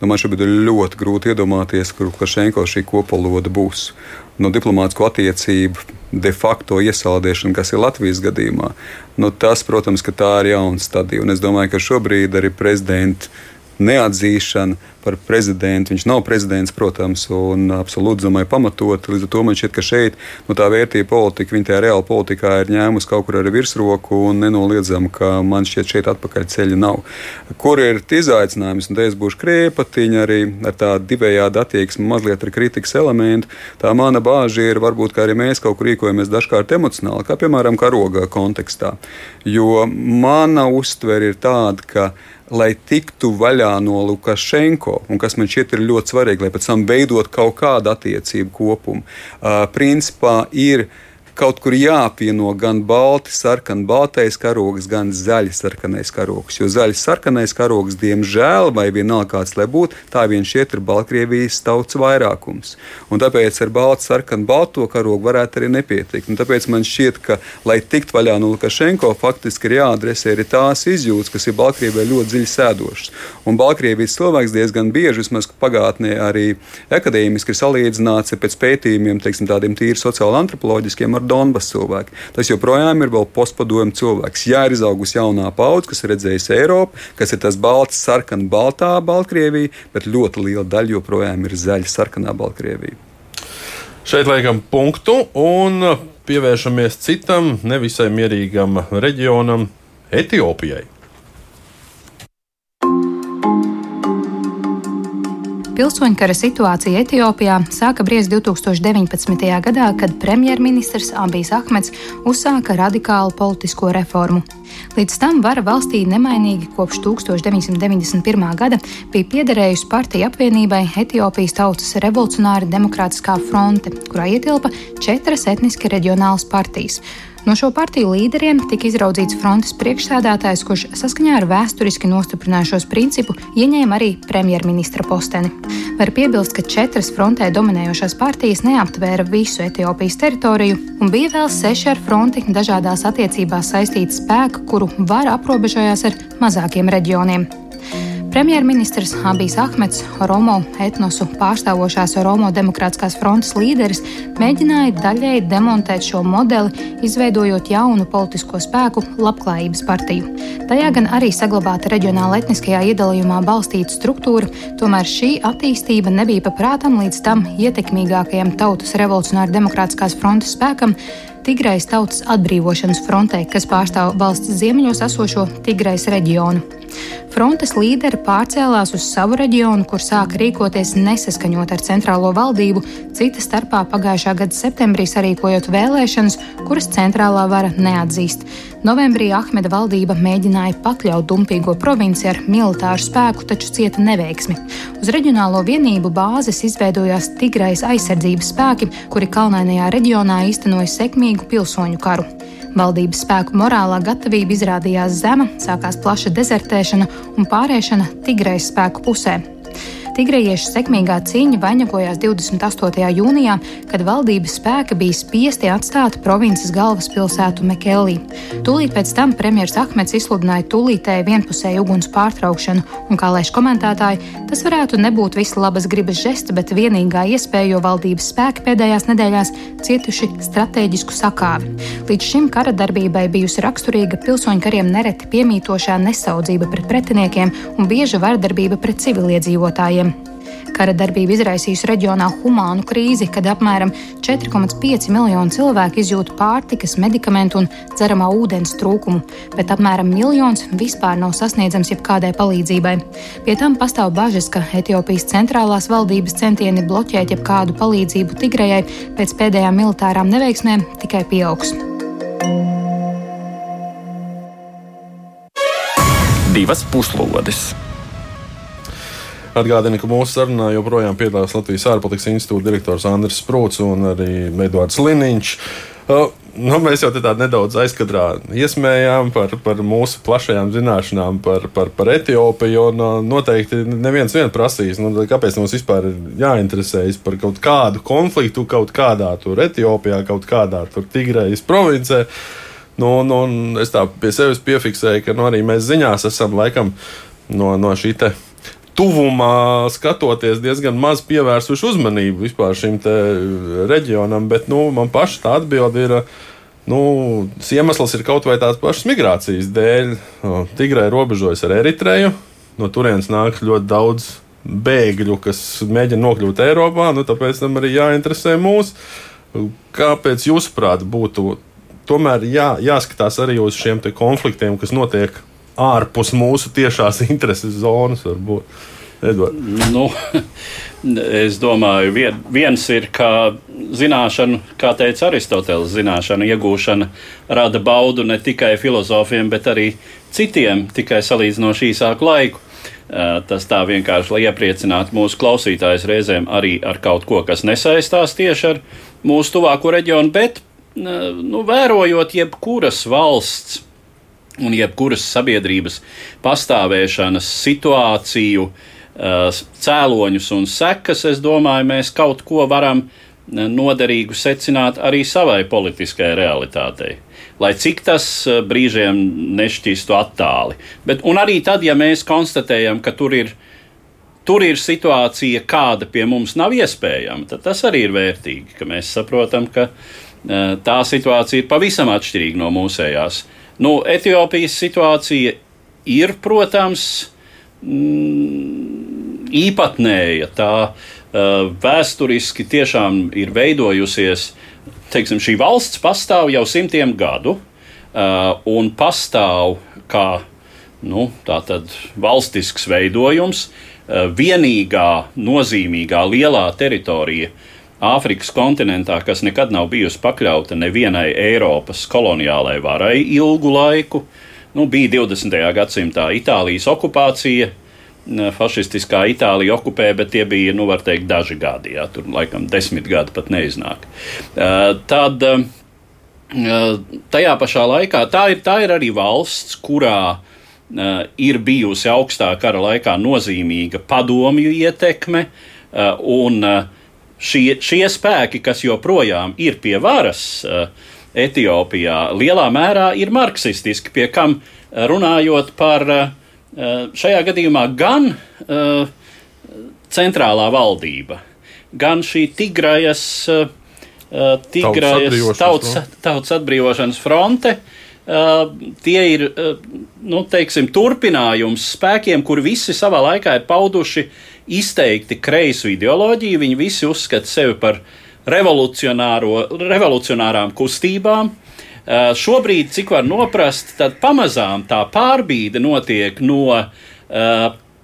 Nu, man šobrīd ir ļoti grūti iedomāties, kur Lukašenko šī kopoloda būs. No diplomātsko attiecību de facto iesaldēšana, kas ir Latvijas gadījumā, nu, tas, protams, tā ir jauna stadija. Un es domāju, ka šobrīd arī prezidenta neatzīšana par prezidentu. Viņš nav prezidents, protams, un absolūti domāju, pamatot. Līdz ar to man šķiet, ka šeit nu, tā vērtība politika, viņa tajā reāla politikā ir ņēmusi kaut kur arī virsroku un nenoliedzama, ka man šķiet, šeit atpakaļ ceļa nav. Kur ir izaicinājums, un te es būšu kriepatiņa arī ar tādu divējādu attieksmi, mazliet ar kritikas elementu. Tā mana bāža ir varbūt, ka arī mēs kaut kur rīkojamies dažkārt emocionāli, kā piemēram karoga kontekstā. Jo mana uztvere ir tāda, ka lai tiktu vaļā no Lukašenko, un kas man šķiet ir ļoti svarīgi, lai pēc tam veidot kaut kādu attiecību kopumu, uh, principā ir kaut kur jāapvieno gan balti, sarkani, baltais karogs, gan zaļi, sarkanais karogs. Jo zaļi, sarkanais karogs, diemžēl, vai vienalga kāds lai būtu, tā vien šeit ir Baltkrievijas tauts vairākums. Un tāpēc ar baltu, sarkanu, balto karogu varētu arī nepietikt. Un tāpēc man šķiet, ka, lai tikt vaļā no Lukašenko, faktiski ir jāadresē arī tās izjūtas, kas ir Baltkrievijai ļoti dziļi sēdošas. Un Baltkrievijas cilvēks diezgan bieži, vismaz pagātnē, arī akadēmiski ir salīdzināts pēc pētījumiem, teiksim, tādiem tīri sociāli antropoloģiskiem ar Donbass cilvēki. Tas joprojām ir vēl postpadomu cilvēks. Jā, ir izaugusi jaunā paudze, kas ir redzējusi Eiropu, kas ir tas balts, sarkan, baltā Baltkrievija, bet ļoti liela daļa joprojām ir zaļa, sarkanā Baltkrievija. Šeit liekam punktu un pievēršamies citam nevisai mierīgam reģionam, Etiopijai. Pilsoņkara situācija Etiopijā sāka briest 2019. gadā, kad premjerministrs Abijs Ahmeds uzsāka radikālu politisko reformu. Līdz tam vara valstī nemainīgi kopš 1991. gada bija piederējusi partija apvienībai Etiopijas Tautas Revolucionāra Demokrātiskā fronte, kurā ietilpa četras etniski reģionālas partijas. No šo partiju līderiem tika izraudzīts frontes priekšsēdētājs, kurš saskaņā ar vēsturiski nostiprinājušos principu ieņēma arī premjerministra posteni. Var piebilst, ka četras frontē dominējošās partijas neaptvēra visu Etiopijas teritoriju, un bija vēl seši ar fronti dažādās attiecībās saistīti spēki, kuru vara aprobežojās ar mazākiem reģioniem. Premjerministrs Abijs Ahmets, Romo etnosu pārstāvošās Romo Demokrātiskās frontes līderis, mēģināja daļēji demontēt šo modeli, izveidojot jaunu politisko spēku Labklājības partiju. Tajā gan arī saglabāta reģionāla etniskajā iedalījumā balstīta struktūra, tomēr šī attīstība nebija paprātam līdz tam ietekmīgākajam Tautas revolucionāra demokrātiskās frontes spēkam, Tigrais Tautas atbrīvošanas frontē, kas pārstāv valsts ziemeļos esošo Tigrais reģionu. Frontes līderi pārcēlās uz savu reģionu, kur sāka rīkoties nesaskaņot ar centrālo valdību, cita starpā pagājušā gada septembrī sarīkojot vēlēšanas, kuras centrālā vara neatzīst. Novembrī Ahmeda valdība mēģināja pakļaut dumpīgo provinci ar militāru spēku, taču cieta neveiksmi. Uz reģionālo vienību bāzes izveidojās Tigrais aizsardzības spēki, kuri kalnainajā reģionā īstenoja sekmīgu pilsoņu karu. Valdības spēku morālā gatavība izrādījās zema, sākās plaša dezertēšana un pārēšana Tigrais spēku pusē. Tigrejiešu sekmīgā cīņa vainagojās 28. jūnijā, kad valdības spēki bija spiesti atstāt provinces galvaspilsētu Mekelī. Tūlīt pēc tam premjerministrs Ahmeds izsludināja tūlītēju vienpusēju uguns pārtraukšanu, un, kā lēš komentētāji, tas varētu nebūt visa labas gribas žesta, bet vienīgā iespēja, jo valdības spēki pēdējās nedēļās cietuši stratēģisku sakāvi. Līdz šim kara darbībai bijusi raksturīga pilsoņu kariem nereti piemītošā nesaudzība pret pretiniekiem un bieža vardarbība pret civiliedzīvotājiem. Kara darbība izraisījusi reģionā humānu krīzi, kad apmēram 4,5 miljoni cilvēku izjūt pārtikas, medikamentu un dzeramā ūdens trūkumu, bet apmēram miljons vispār nav sasniedzams jebkādai palīdzībai. Pie tam pastāv bažas, ka Etiopijas centrālās valdības centieni bloķēt jebkādu palīdzību Tigrejai pēc pēdējām militārām neveiksmēm tikai pieaugs. Divas puslodes! Atgādinu, ka mūsu sarunā joprojām piedalās Latvijas ārpolitikas institūta direktors Andris Sprūts un arī Edvards Liniņš. Uh, nu, mēs jau tādā nedaudz aizkadrā iesmējām par, par mūsu plašajām zināšanām par, par, par Etiopiju. Un, noteikti neviens vien prasīs, nu, kāpēc mums vispār ir jāinteresējas par kaut kādu konfliktu kaut kādā tur Etiopijā, kaut kādā tur Tigrejas provincē. Nu, nu, es tā pie sevis piefiksēju, ka nu, arī mēs ziņās esam laikam no, no šī tuvumā skatoties, diezgan maz pievērsuši uzmanību vispār šim reģionam. Bet nu, man pašai tā atbilde ir. Nu, iemesls ir kaut vai tās pašas migrācijas dēļ. Tigrai robežojas ar Eritreju. No turienes nāk ļoti daudz bēgļu, kas mēģina nokļūt Eiropā. Nu, tāpēc tam arī jāinteresē mūs. Kāpēc, jūsuprāt, būtu tomēr jā, jāskatās arī uz šiem konfliktiem, kas notiek ārpus mūsu tiešās intereses zonas. Varbūt. Edvard. Nu, es domāju, vien, viens ir, ka zināšanu, kā teica Aristoteles, zināšanu iegūšana rada baudu ne tikai filozofiem, bet arī citiem, tikai salīdzinoši īsāku laiku. Tas tā vienkārši, lai iepriecinātu mūsu klausītājus reizēm arī ar kaut ko, kas nesaistās tieši ar mūsu tuvāko reģionu, bet nu, vērojot jebkuras valsts un jebkuras sabiedrības pastāvēšanas situāciju, cēloņus un sekas, es domāju, mēs kaut ko varam noderīgu secināt arī savai politiskajai realitātei. Lai cik tas brīžiem nešķistu attāli. Bet, un arī tad, ja mēs konstatējam, ka tur ir, tur ir situācija, kāda pie mums nav iespējama, tad tas arī ir vērtīgi, ka mēs saprotam, ka tā situācija ir pavisam atšķirīga no mūsējās. Uh, Nu, Etiopijas situācija ir, protams, mm, īpatnēja. Tā uh, vēsturiski tiešām ir veidojusies. Teiksim, šī valsts pastāv jau simtiem gadu, uh, un pastāv kā nu, valstisks veidojums, uh, vienīgā nozīmīgā lielā teritorija Āfrikas kontinentā, kas nekad nav bijusi pakļauta nevienai Eiropas koloniālai varai ilgu laiku. Nu, bija 20. gadsimtā Itālijas okupācija, fašistiskā Itālija okupēja, bet tie bija, nu, var teikt, daži gadi. Jā, tur laikam desmit gadi pat neiznāk. Tad tajā pašā laikā tā ir, tā ir arī valsts, kurā ir bijusi augstā kara laikā nozīmīga padomju ietekme un uh, šie, šie spēki, kas joprojām ir pie varas uh, Etiopijā, lielā mērā ir marksistiski, pie kam eh, runājot par uh, šajā gadījumā gan centrālā valdība, gan šī Tigrajas, Tigrajas tautas, tautas atbrīvošanas fronte. Tie ir nu, teiksim, turpinājums spēkiem, kuri visi savā laikā ir pauduši uh, izteikti kreisu ideoloģiju. Viņi visi uzskata sevi par revolucionārām kustībām. Uh, šobrīd, cik var noprast, tad pamazām tā pārbīde notiek no uh,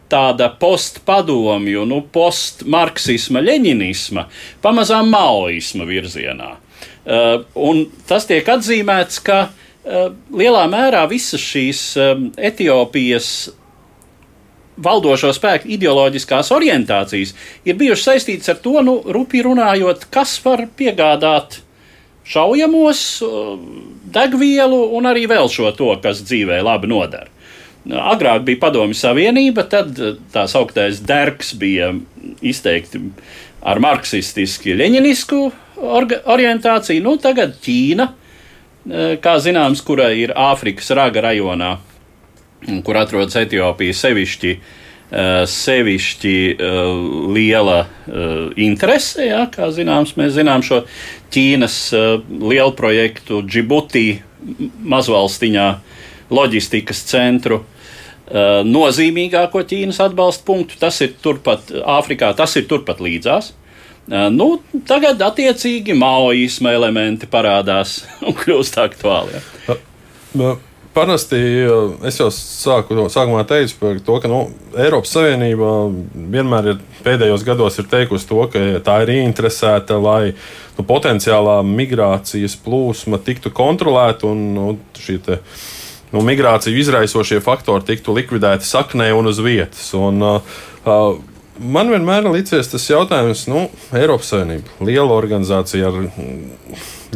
tāda postpadomju, nu, postmarksisma, leņinisma, pamazām maoisma virzienā. Uh, un tas tiek atzīmēts, ka lielā mērā visas šīs Etiopijas valdošo spēku ideoloģiskās orientācijas ir bijušas saistītas ar to, nu, rupi runājot, kas var piegādāt šaujamos, uh, degvielu un arī vēl šo to, kas dzīvē labi nodara. Agrāk bija Padomju Savienība, tad tā sauktais dergs bija izteikti ar marksistiski leņķisku orientāciju. Nu, tagad Ķīna, kā zināms, kura ir Āfrikas raga rajonā, kur atrodas Etiopija, sevišķi Eh, sevišķi uh, liela uh, interese. Ja, kā zināms, mēs zinām šo Ķīnas lielu projektu Džibutī mazvalstiņā loģistikas centru. Nozīmīgāko Ķīnas atbalsta punktu. Tas ir turpat Āfrikā, tas ir turpat līdzās. Nu, tagad, attiecīgi, maoisma elementi parādās un kļūst aktuāli. Ja parasti es jau sāku, sākumā teicu par to, ka nu, Eiropas Savienība vienmēr ir pēdējos gados ir teikusi to, ka tā ir ieinteresēta, lai nu, potenciālā migrācijas plūsma tiktu kontrolēta un nu, šī nu, migrāciju izraisošie faktori tiktu likvidēti saknē un uz vietas. Un, uh, Man vienmēr ir licies tas jautājums, nu, Eiropas Savienība, liela organizācija ar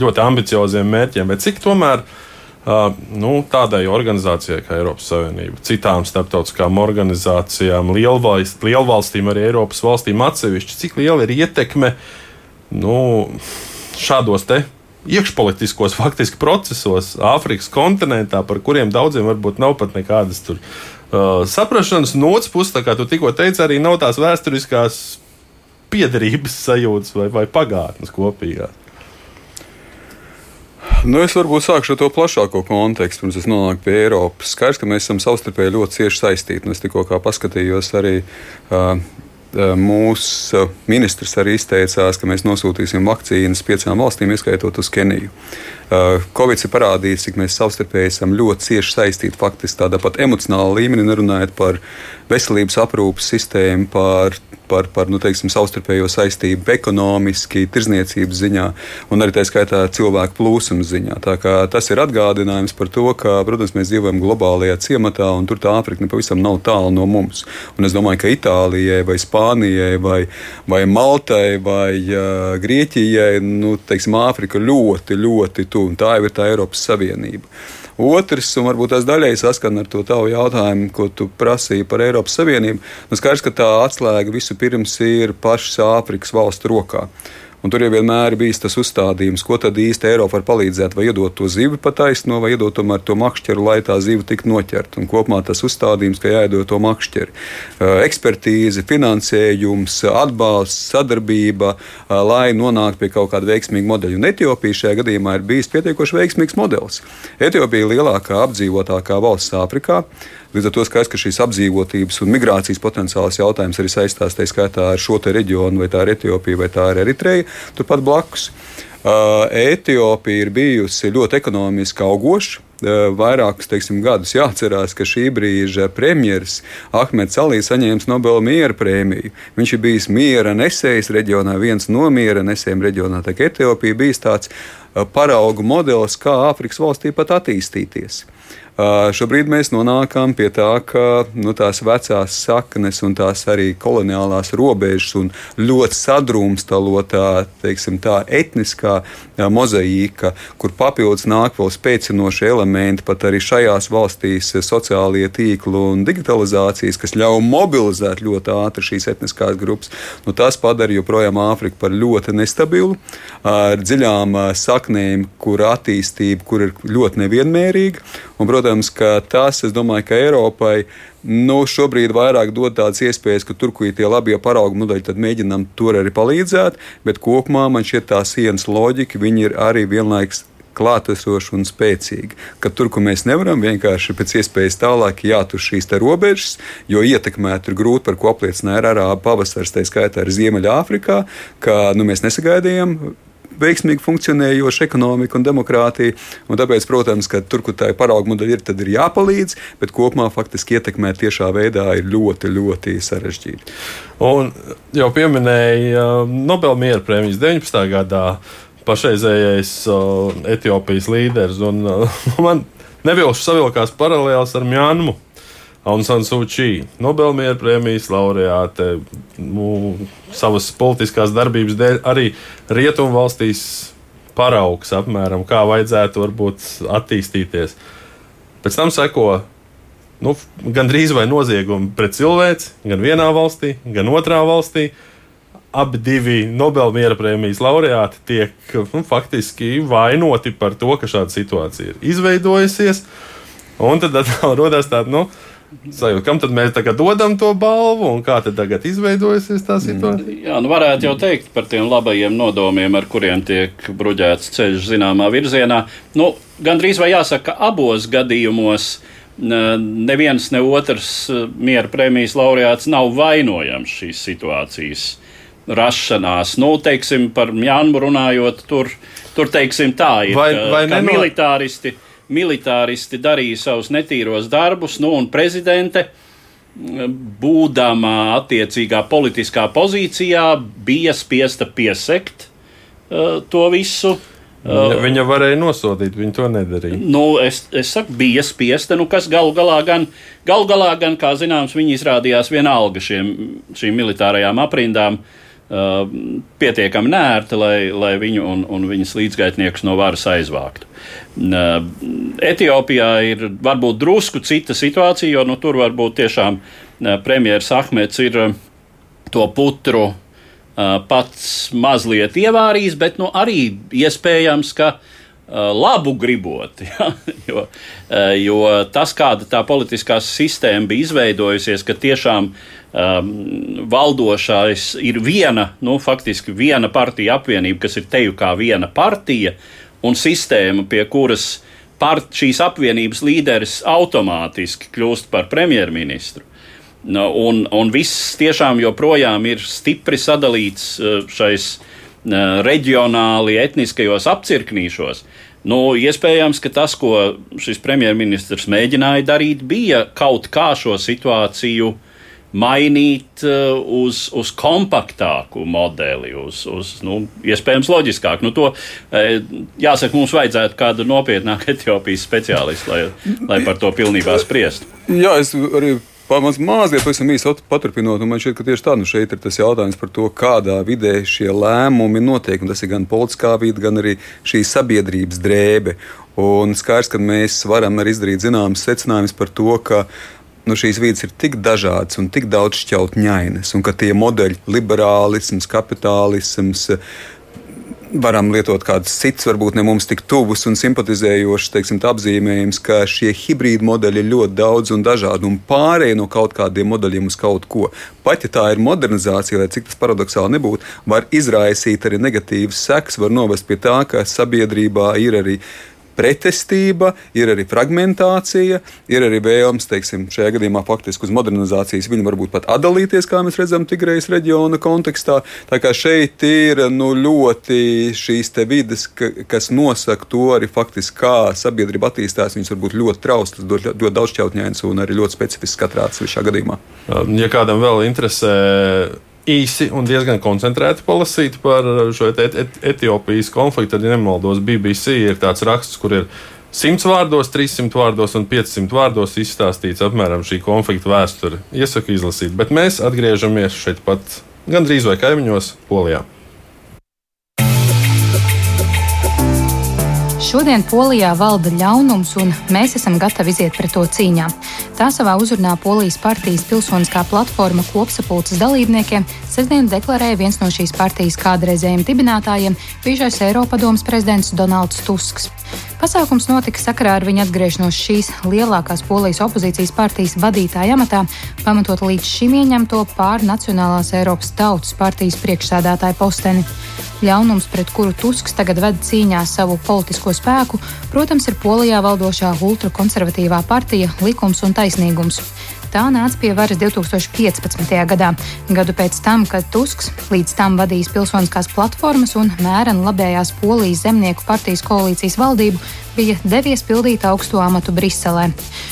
ļoti ambicioziem mērķiem, bet cik tomēr Uh, nu, tādai organizācijai kā Eiropas Savienība, citām starptautiskām organizācijām, lielvalst, lielvalstīm, arī Eiropas valstīm atsevišķi, cik liela ir ietekme nu, šādos te iekšpolitiskos faktiski procesos Āfrikas kontinentā, par kuriem daudziem varbūt nav pat nekādas tur, uh, saprašanas. No otras puses, kā tu tikko teici, arī nav tās vēsturiskās piederības sajūtas vai, vai pagātnes kopīgās. Nu, es varbūt sākšu ar to plašāko kontekstu, pirms es nonāku pie Eiropas. Skaidrs, ka mēs esam savstarpēji ļoti cieši saistīti. Es tikko paskatījos arī. Uh, Mūsu ministrs arī izteicās, ka mēs nosūtīsim vakcīnas piecām valstīm, ieskaitot uz Keniju. Covid ir parādījis, cik mēs savstarpēji esam ļoti cieši saistīti, faktiski tādā pat emocionālā līmenī, nerunājot par veselības aprūpas sistēmu, par par, par nu, teiksim, savstarpējo saistību ekonomiski, tirzniecības ziņā un arī tā skaitā cilvēku plūsmas ziņā. Tas ir atgādinājums par to, ka, protams, mēs dzīvojam globālajā ciematā un tur tā Āfrika pavisam nav tālu no mums. Un es domāju, ka Itālijai vai Spānijai vai, vai Maltai vai uh, Grieķijai nu, teiksim, Āfrika ļoti, ļoti tuvu. Tā jau ir tā Eiropas Savienība. Otrs, un varbūt tas daļēji saskan ar to tavu jautājumu, ko tu prasīji par Eiropas Savienību. Nu, skaidrs, ka tā atslēga visu pirms ir pašas Āfrikas valstu rokā. Un tur jau vienmēr bijis tas uzstādījums, ko tad īsti Eiropa var palīdzēt, vai iedot to zivi pa taisno, vai iedot tomēr to makšķeru, lai tā ziva tiktu noķerta. Un kopumā tas uzstādījums, ka jāiedod to makšķeri. Ekspertīze, finansējums, atbalsts, sadarbība, lai nonāktu pie kaut kāda veiksmīga modeļa. Un Etiopija šajā gadījumā ir bijis pietiekoši veiksmīgs modelis. Etiopija ir lielākā apdzīvotākā valsts Āfrikā. Līdz ar to skaidrs, ka šīs apdzīvotības un migrācijas potenciāls jautājums arī saistās tā skaitā ar šo reģionu, vai tā ir Etiopija vai tā ir Eritreja, turpat blakus. Etiopija ir bijusi ļoti ekonomiski augoša. Vairākus teiksim, gadus jāatcerās, ka šī brīža premjerministrs Ahmeds Alī saņēma Nobela miera prēmiju. Viņš ir bijis miera nesējs reģionā, viens no miera nesējiem reģionā. Tā kā Etiopija bijis tāds paraugu modelis, kā Āfrikas valstī pat attīstīties. Šobrīd mēs nonākam pie tā, ka nu, tās vecās saknes un tās arī koloniālās robežas un ļoti sadrumstalotā teiksim, tā, etniskā mozaīka, kur papildus nāk vēl spēcinoši elementi, pat arī šajās valstīs sociālie tīkli un digitalizācijas, kas ļauj mobilizēt ļoti ātri šīs etniskās grupas, nu, tas padara joprojām Āfriku par ļoti nestabilu, ar dziļām saknēm, kur attīstība kur ir ļoti nevienmērīga. Un, protams, ka tas, es domāju, ka Eiropai nu, šobrīd vairāk dod tādas iespējas, ka tur, kur ir tie labie paraugu modeļi, tad mēģinām tur arī palīdzēt. Bet kopumā man šķiet tā sienas loģika, viņi ir arī vienlaikus klātesoši un spēcīgi. Ka tur, kur mēs nevaram vienkārši pēc iespējas tālāk jātur šīs robežas, jo ietekmēt ir grūti, par ko apliecināja arābu pavasaris, tā skaitā arī Ziemeļāfrikā, ka nu, mēs nesagaidījām veiksmīgi funkcionējoša ekonomika un demokrātija. Un tāpēc, protams, ka tur, kur tā ir parauga modeļa, ir, tad ir jāpalīdz, bet kopumā faktiski ietekmēt tiešā veidā ir ļoti, ļoti sarežģīti. Un jau pieminēja uh, Nobel miera prēmijas 19. gadā pašreizējais uh, Etiopijas līderis. Un, uh, man nevilšu savilkās paralēls ar Mjānmu. Suu Kyi, Nobelmiera prēmijas laureāte, nu, savas politiskās darbības dēļ arī Rietumvalstīs paraugs apmēram, kā vajadzētu varbūt attīstīties. Pēc tam seko nu, gandrīz vai noziegumi pret cilvēci, gan vienā valstī, gan otrā valstī. Abi divi Nobelmiera prēmijas laureāti tiek nu, faktiski vainoti par to, ka šāda situācija ir izveidojusies. Un tad atkal rodas tāda, nu, sajūta, kam tad mēs tagad dodam to balvu un kā tad tagad izveidojusies tā situācija? Jā, nu varētu jau teikt par tiem labajiem nodomiem, ar kuriem tiek bruģēts ceļš zināmā virzienā. Nu, Gan drīz vai jāsaka, ka abos gadījumos neviens ne otrs eh, miera prēmijas laureāts nav vainojams šīs situācijas rašanās. Nu, teiksim, par Mjānmu runājot, tur, tur teiksim, tā ir. Vai, vai ka, neno... militāristi militāristi darīja savus netīros darbus, nu, un prezidente, būdama attiecīgā politiskā pozīcijā, bija spiesta piesekt uh, to visu. Uh, viņa varēja nosodīt, viņa to nedarīja. Nu, es, es saku, bija spiesta, nu, kas galu galā, gan, galu galā gan, kā zināms, viņi izrādījās vienalga šiem, šīm militārajām aprindām. Uh, pietiekami nērti, lai, lai viņu un, un viņas līdzgaitniekus no varas aizvāktu. Uh, Etiopijā ir varbūt drusku cita situācija, jo nu, tur varbūt tiešām uh, premjerministrs Ahmets ir to putru pats mazliet ievārījis, bet nu, arī iespējams, ka labu gribot. Ja? Jo, jo tas, kāda tā politiskā sistēma bija izveidojusies, ka tiešām uh, um, valdošais ir viena, nu, faktiski viena partija apvienība, kas ir teju kā viena partija un sistēma, pie kuras part, šīs apvienības līderis automātiski kļūst par premjerministru. Nu, un, un viss tiešām joprojām ir stipri sadalīts uh, šais uh, reģionāli, etniskajos apcirknīšos. Nu, iespējams, ka tas, ko šis premjerministrs mēģināja darīt, bija kaut kā šo situāciju uh, mainīt uh, uz, uz kompaktāku modeli, uz, uz nu, iespējams loģiskāku. Nu, to, eh, jāsaka, mums vajadzētu kādu nopietnāku Etiopijas speciālistu, lai, lai par to pilnībā spriestu. Jā, es arī Pamaz, mazliet īsi paturpinot, man šķiet, ka tieši tā nu šeit ir tas jautājums par to, kādā vidē šie lēmumi notiek. Tas ir gan politiskā vide, gan arī šī sabiedrības drēbe. Un skaidrs, ka mēs varam arī izdarīt zināmas secinājumus par to, ka nu, šīs vidas ir tik dažādas un tik daudz šķautņainas, un ka tie modeļi, liberālisms, kapitālisms, varam lietot kādus citus, varbūt ne mums tik tuvus un simpatizējošus teiksim, apzīmējumus, ka šie hibrīdi modeļi ir ļoti daudz un dažādi un pārējie no kaut kādiem modeļiem uz kaut ko. Pat ja tā ir modernizācija, lai cik tas paradoxāli nebūtu, var izraisīt arī negatīvas sekas, var novest pie tā, ka sabiedrībā ir arī pretestība, ir arī fragmentācija, ir arī vēlams, teiksim, šajā gadījumā faktiski uz modernizācijas viņu varbūt pat atdalīties, kā mēs redzam, Tigrejas reģiona kontekstā. Tā kā šeit ir nu, ļoti šīs vidas, ka, kas nosaka to arī faktiski, kā sabiedrība attīstās. Viņas var būt ļoti trauslas, ļoti, daudzšķautņainas un arī ļoti specifiskas katrā atsevišķā gadījumā. Ja kādam vēl interesē īsi un diezgan koncentrēti palasīt par šo et et Etiopijas konfliktu. Tad, ja nemaldos, BBC ir tāds raksts, kur ir 100 vārdos, 300 vārdos un 500 vārdos izstāstīts apmēram šī konflikta vēsture. Iesaku izlasīt, bet mēs atgriežamies šeit pat gandrīz vai kaimiņos, Polijā. Šodien Polijā valda ļaunums, un mēs esam gatavi iziet pret to cīņā. Tā savā uzrunā Polijas partijas pilsoniskā platforma kopsapulces dalībniekiem sestdien deklarēja viens no šīs partijas kādreizējiem dibinātājiem, bijušais Eiropadomas prezidents Donalds Tusks. Pasākums notika sakarā ar viņa atgriešanos šīs lielākās polijas opozīcijas partijas vadītāja amatā, pamatot līdz šim ieņemto pārnacionālās Eiropas Tautas partijas priekšsēdētāja posteni. Ļaunums, pret kuru Tusks tagad ved cīņā savu politisko spēku, protams, ir Polijā valdošā ultrakonservatīvā partija Likums un taisnīgums. Tā nāca pie varas 2015. gadā, gadu pēc tam, kad Tusks līdz tam vadījis pilsoniskās platformas un mērena labējās Polijas zemnieku partijas koalīcijas valdību, bija devies pildīt augsto amatu Briselē.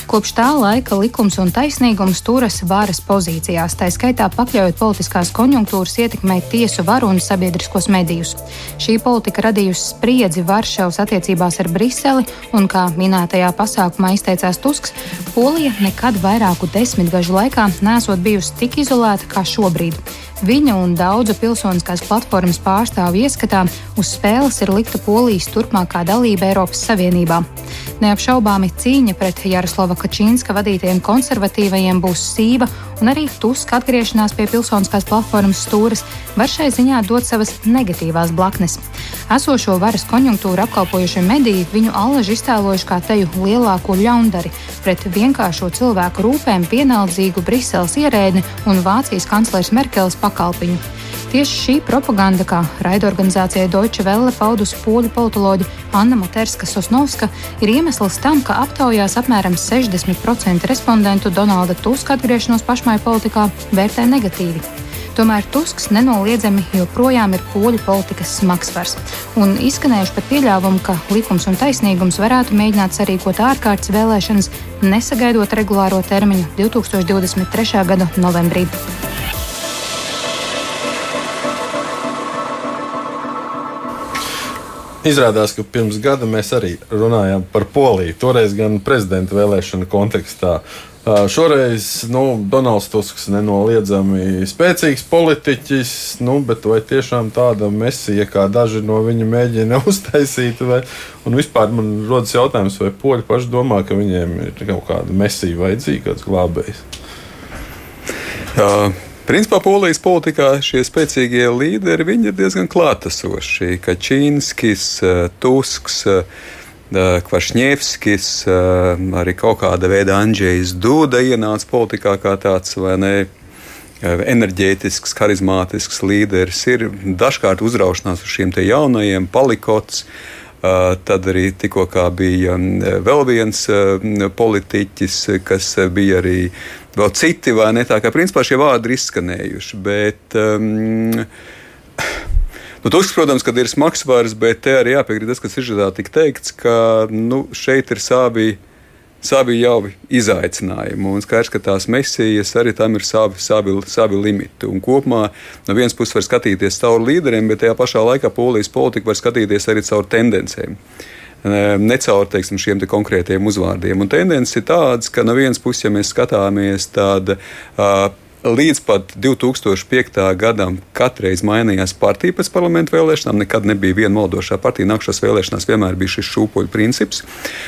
Kopš tā laika likums un taisnīgums turas varas pozīcijās, tā skaitā pakļaujot politiskās konjunktūras ietekmei tiesu varu un sabiedriskos medijus. Šī politika radījusi spriedzi Varšavas attiecībās ar Briseli, un, kā minētajā pasākumā izteicās Tusks, Polija nekad vairāku desmitgažu laikā nesot bijusi tik izolēta kā šobrīd. Viņa un daudzu pilsoniskās platformas pārstāvju ieskatā uz spēles ir likta Polijas turpmākā dalība Eiropas Savienībā. Neapšaubāmi cīņa pret Jaroslava Kačīnska vadītajiem konservatīvajiem būs sīva, un arī Tuska atgriešanās pie pilsoniskās platformas stūres var šai ziņā dot savas negatīvās blaknes. Esošo varas konjunktūru apkalpojušie mediji viņu allaži iztēlojuši kā teju lielāko ļaundari pret vienkāršo cilvēku rūpēm pienaldzīgu Briseles ierēdni un Vācijas kanclers Merkeles pakalpiņu. Tieši šī propaganda, kā raidorganizācijai Deutsche Welle paudusi poļu politoloģi Anna Materska Sosnovska, ir iemesls tam, ka aptaujās apmēram 60% respondentu Donalda Tuska atgriešanos pašmāju politikā vērtē negatīvi. Tomēr Tusks nenoliedzami joprojām ir poļu politikas smagsvars. Un izskanējuši pat pieļāvumu, ka likums un taisnīgums varētu mēģināt sarīkot ārkārtas vēlēšanas, nesagaidot regulāro termiņu 2023. gada novembrī. Izrādās, ka pirms gada mēs arī runājām par Poliju. Toreiz gan prezidenta vēlēšana kontekstā. Šoreiz nu, Donalds Tusks nenoliedzami spēcīgs politiķis, nu, bet vai tiešām tāda mesija, kā daži no viņa mēģina uztaisīt, vai, un vispār man rodas jautājums, vai poļi paši domā, ka viņiem ir kaut kāda mesija vajadzīga, kāds glābējs? Jā. Principā polijas politikā šie spēcīgie līderi ir diezgan klātesoši. Kačīnskis, eh, Tusks, eh, Kvašņevskis, eh, arī kaut kāda veida Andrzejs Duda ienāca politikā kā tāds vai ne. Enerģētisks, harizmātisks līderis ir dažkārt uzraušanās uz šiem jaunajiem, palikots. Tad arī tikko bija vēl viens politiķis, kas bija arī vēl citi, vai ne? Tā kā principā šie vārdi ir izskanējuši. Bet, um, Nu, Tusks, protams, ir smags vārds, bet te arī jāpiekrīt tas, kas ir tika teikts, ka nu, šeit ir savi, savi jau izaicinājumi. Un skaidrs, ka tās mesijas arī tam ir savi, savi, savi limiti. Un kopumā no vienas puses var skatīties caur līderiem, bet tajā pašā laikā polijas politika var skatīties arī caur tendencēm ne caur teiksim, šiem te konkrētiem uzvārdiem. Un tendence ir tāda, ka no vienas puses, ja mēs skatāmies tādu. Uh, Līdz pat 2005. gadam katreiz mainījās partija pēc parlamentu vēlēšanām. Nekad nebija viena valdošā partija. Nākamajās vēlēšanās vienmēr bija šis šūpoļu princips.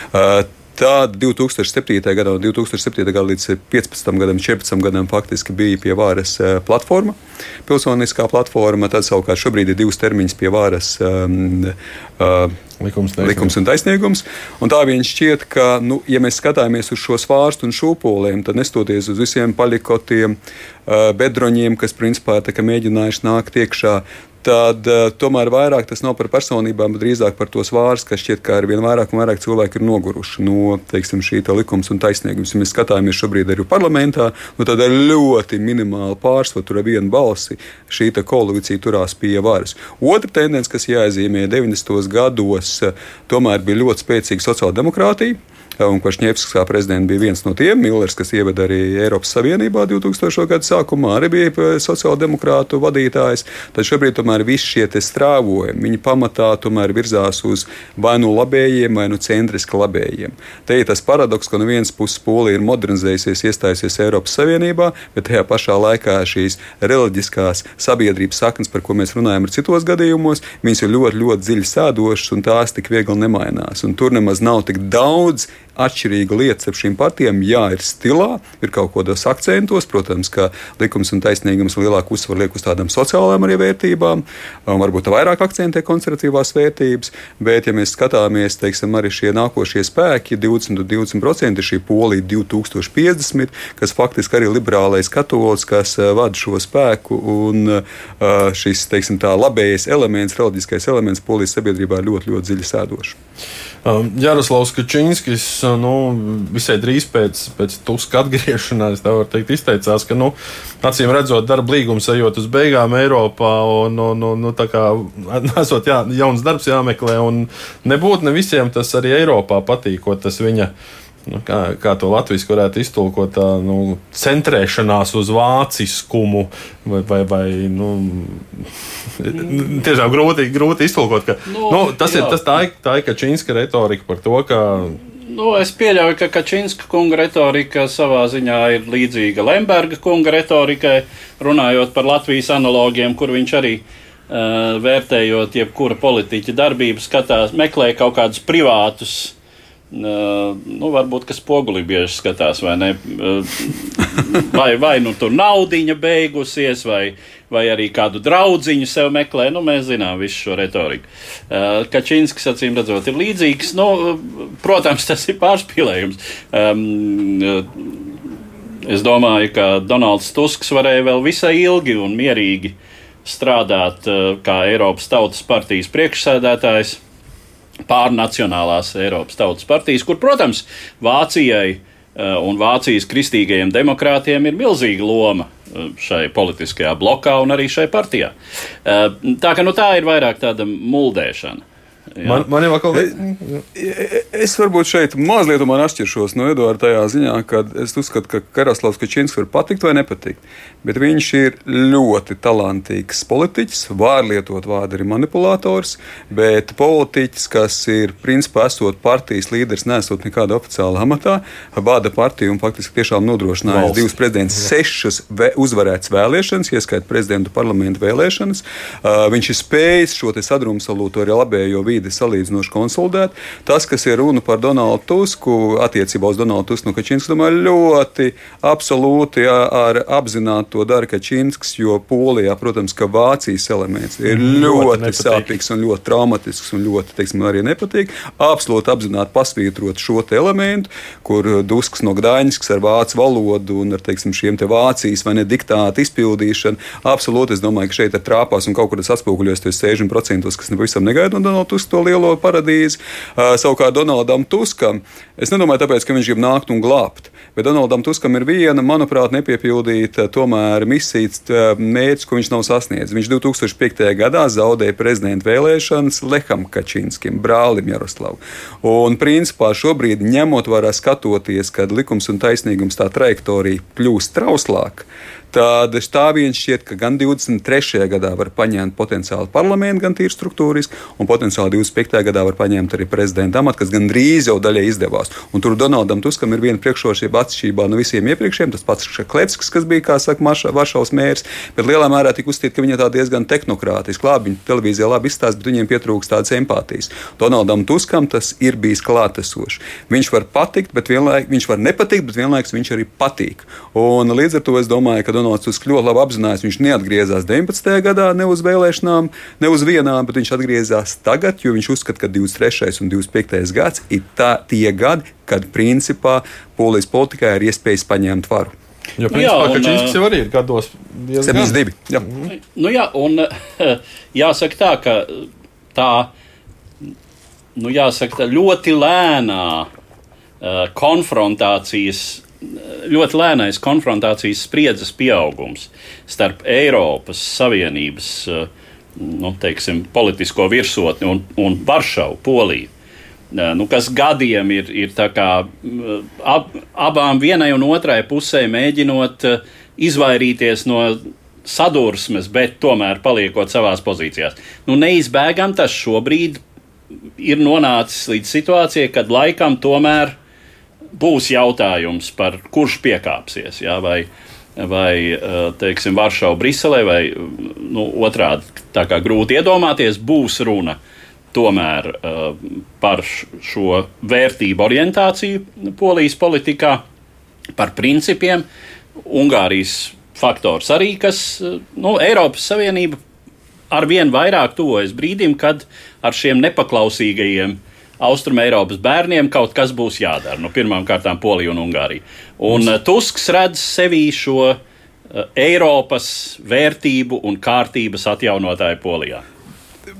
Uh, Tad 2007. gadā, no 2007. gada līdz 15. gadam, 14. gadam faktiski bija pie varas platforma, pilsoniskā platforma. Tad savukārt šobrīd ir divas termiņas pie varas. Um, uh, Likums, likums un taisnīgums. Un tā viņš šķiet, ka, nu, ja mēs skatāmies uz šo svārstu un šūpoliem, tad nestoties uz visiem palikotiem, uh, bedroņiem, kas principā mēģinājuši nākt iekšā, tad uh, tomēr vairāk tas nav par personībām, bet drīzāk par to svārs, ka šķiet, ka ar vien vairāk un vairāk cilvēki ir noguruši no teiksim, šī likums un taisnīgums. Ja mēs skatāmies šobrīd arī parlamentā, nu, tad ar ļoti minimālu pārsvaru, tur ar vienu balsi šī koalīcija turās pie varas. Otra tendence, kas jāiezīmē 90. gados, tomēr bija ļoti spēcīga sociāldemokrātija. Un Kvašņevskis kā prezidents bija viens no tiem. Millers, kas ieveda arī Eiropas Savienībā 2000. gada sākumā, arī bija eh, sociāldemokrātu vadītājs. Tad šobrīd tomēr visi šie strāvojumi, viņi pamatā tomēr virzās uz vai nu labējiem, vai nu centriski labējiem. Te ir tas paradoks, ka no vienas puses Polija ir modernizējusies, iestājusies Eiropas Savienībā, bet tajā pašā laikā šīs reliģiskās sabiedrības saknes, par ko mēs runājam ar citos gadījumos, viņas ir ļoti, ļoti dziļi sēdošas un tās tik viegli nemainās. Un tur nemaz nav tik daudz atšķirīga lieta ar šīm partijām. Jā, ir stilā, ir kaut kādos akcentos. Protams, ka likums un taisnīgums lielāku uzsvaru liek uz tādām sociālām arī vērtībām, varbūt vairāk akcentē konservatīvās vērtības. Bet, ja mēs skatāmies, teiksim, arī šie nākošie spēki, 20, 20% ir šī polija 2050, kas faktiski arī liberālais katolis, kas eh, vada šo spēku, un eh, šis, teiksim, tā labējais elements, reliģiskais elements polijas sabiedrībā ļoti, ļoti dziļi sēdošs. Um, Jaroslavs Kačinskis uh, nu, visai drīz pēc, pēc Tuska atgriešanās teikt, izteicās, ka nu, acīm redzot, darba līgums ejot uz beigām Eiropā un, un, un nu, kā, esot jā, jauns darbs jāmeklē. Nebūtu ne visiem tas arī Eiropā patīk, tas viņa nu, kā, kā to latviešu varētu iztulkot, tā nu, centrēšanās uz vāciskumu, vai, vai, vai nu, tiešām grūti, grūti iztulkot. Ka, nu, nu, tas jā. ir tas tā, tā ir Kačinska retorika par to, ka. Nu, es pieļauju, ka Kačinska kunga retorika savā ziņā ir līdzīga Lemberga kunga retorikai, runājot par Latvijas analogiem, kur viņš arī uh, vērtējot jebkura politiķa darbību, skatās, meklē kaut kādus privātus nu, varbūt kas spogulī bieži skatās, vai ne? Vai, vai nu tur naudiņa beigusies, vai, vai arī kādu draudziņu sev meklē. Nu, mēs zinām visu šo retoriku. Kačinskis, acīm redzot, ir līdzīgs. Nu, protams, tas ir pārspīlējums. Es domāju, ka Donalds Tusks varēja vēl visai ilgi un mierīgi strādāt kā Eiropas Tautas partijas priekšsēdētājs pārnacionālās Eiropas Tautas partijas, kur, protams, Vācijai eh, un Vācijas kristīgajiem demokrātiem ir milzīga loma eh, šai politiskajā blokā un arī šai partijā. Eh, tā ka nu, tā ir vairāk tāda muldēšana. Man, man jau atkal... Es varbūt šeit mazliet atšķiršos no Eduarda tajā ziņā, ka es uzskatu, ka Karaslavs Kačins var patikt vai nepatikt. Bet viņš ir ļoti talantīgs politiķis, var lietot vārdu arī manipulators, bet politiķis, kas ir principā esot partijas līderis, nesot nekāda oficiāla amatā, bāda partiju un faktiski tiešām nodrošinājis divas prezidents sešas uzvarētas vēlēšanas, ieskaitot prezidentu parlamentu vēlēšanas. Uh, viņš ir spējis šo sadrumstalūto arī labējo vidi salīdzinoši konsolidēt. Tas, kas ir runa par Donaldu Tusku, attiecībā uz Donaldu Tusku no Kačīnas, domāju, ļoti absolūti jā, ar apzināti to dara Kačīnsks, jo Polijā, protams, ka Vācijas elements ir mm, ļoti, ļoti sāpīgs un ļoti traumatisks un ļoti, teiksim, arī nepatīk. Absolūti apzināti pasvītrot šo elementu, kur Dusks no Gdaņskas ar vācu valodu un ar, teiksim, šiem te Vācijas vai ne diktātu izpildīšanu. Absolūti, es domāju, ka šeit ir trāpās un kaut kur tas atspoguļojas 60%, kas nepavisam negaida no Donalda Tuska to lielo paradīzi. Uh, savukārt Donaldam Tuskam, es nedomāju, tāpēc, ka viņš grib nākt un glābt, bet Donaldam Tuskam ir viena, manuprāt, nepiepildīta tomēr misijas mērķis, ko viņš nav sasniedzis. Viņš 2005. gadā zaudēja prezidenta vēlēšanas Leham Kačinskim, brālim Jaroslavam. Un principā šobrīd, ņemot vērā skatoties, kad likums un taisnīgums tā trajektorija kļūst trauslāka, tad stāvien šķiet, ka gan 23. gadā var paņemt potenciāli parlamentu, gan tīri struktūriski, un potenciāli 25. gadā var paņemt arī prezidenta amatu, kas gan drīz jau daļai izdevās. Un tur Donaldam Tuskam ir viena priekšrocība atšķirībā no visiem iepriekšējiem. Tas pats Klepskis, kas bija, kā saka, Varšavas mērs, bet lielā mērā tika uzstīta, ka viņa tā diezgan tehnokrātiski. Labi, viņa televīzijā labi izstāsta, bet viņiem pietrūkst tādas empātijas. Donaldam Tuskam tas ir bijis klātesošs. Viņš var patikt, bet vienlaikus viņš var nepatikt, bet vienlaikus viņš arī patīk. Un līdz ar to es domāju, ka Tusk ļoti labi apzinājās, viņš neatgriezās 19. gadā ne uz vēlēšanām, ne uz vienām, bet viņš atgriezās tagad, jo viņš uzskata, ka 23. un 25. gads ir tā, tie gadi, kad principā polijas politikā ir iespējas paņemt varu. Jo, principā, jā, un, Kačinskis jau arī ir gados 72. Jā. Nu, jā, un jāsaka tā, ka tā, nu, jāsaka, tā ļoti lēnā uh, konfrontācijas ļoti lēnais konfrontācijas spriedzes pieaugums starp Eiropas Savienības eh, nu, teiksim, politisko virsotni un, un Varšavu, Poliju. Eh, nu, kas gadiem ir, ir kā, ab, abām vienai un otrai pusē mēģinot eh, izvairīties no sadursmes, bet tomēr paliekot savās pozīcijās. Nu, neizbēgam tas šobrīd ir nonācis līdz situācijai, kad laikam tomēr būs jautājums par kurš piekāpsies. Jā, vai, vai teiksim, Varšava, Briselē, vai nu, otrādi tā kā grūti iedomāties, būs runa tomēr uh, par šo vērtību orientāciju polijas politikā, par principiem. Ungārijas faktors arī, kas nu, Eiropas Savienība ar vien vairāk tuvojas brīdim, kad ar šiem nepaklausīgajiem uh, Austrumēropas bērniem kaut kas būs jādara. Nu, Pirmkārt, Polija un Ungārija. Un Mums... Tusks redz sevī šo uh, Eiropas vērtību un kārtības atjaunotāju Polijā.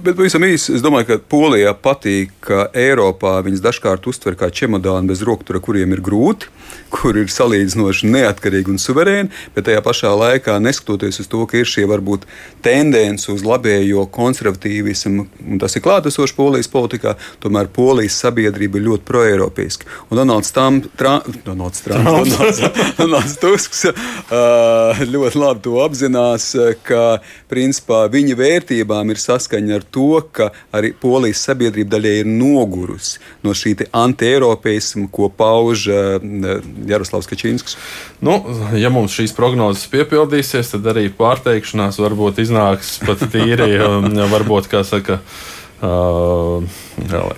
Bet pavisam īsi, es domāju, ka Polijā patīk, ka Eiropā viņas dažkārt uztver kā čemodānu bez roktura, kuriem ir grūti, kur ir salīdzinoši neatkarīgi un suverēni, bet tajā pašā laikā, neskatoties uz to, ka ir šie varbūt tendence uz labējo konservatīvismu, un tas ir klātesošs Polijas politikā, tomēr Polijas sabiedrība ir ļoti proeiropeiska. Un Donalds, tra, Donalds, Trump, Donalds, Donalds Tusks ļoti labi to apzinās, ka principā viņa vērtībām ir saskaņa ar to, ka arī polijas sabiedrība daļai ir nogurusi no šī anti-eiropeisma, ko pauž uh, Jaroslavs Kačīnskis. Nu, ja mums šīs prognozes piepildīsies, tad arī pārteikšanās varbūt iznāks pat tīri, varbūt, kā saka, uh,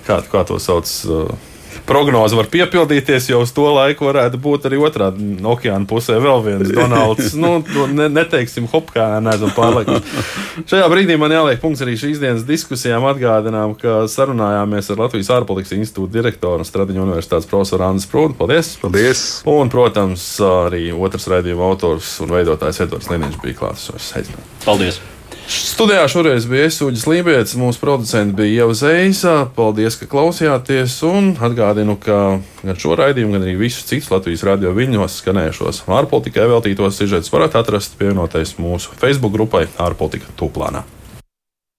kā, kā to sauc. Uh, prognoze var piepildīties, jo uz to laiku varētu būt arī otrādi okeāna pusē vēl viens Donalds. Nu, ne, neteiksim, hop, kā neesam pārliekuši. Šajā brīdī man jāliek punkts arī šīs dienas diskusijām. Atgādinām, ka sarunājāmies ar Latvijas ārpolitikas institūta direktoru un Stradiņu universitātes profesoru Annu Sprūdu. Paldies! Paldies! Un, protams, arī otrs raidījuma autors un veidotājs Edvards Liniņš bija klātesošs. Paldies! Studijā šoreiz bija Esuģis Lībijams, mūsu producents bija Ieva Zeisa. Paldies, ka klausījāties. Un atgādinu, ka gan šo raidījumu, gan arī visus citus Latvijas radio viļņos skanējušos ārpolitikai veltītos sižetus varat atrast pievienoties mūsu Facebook grupai ārpolitika tūplānā.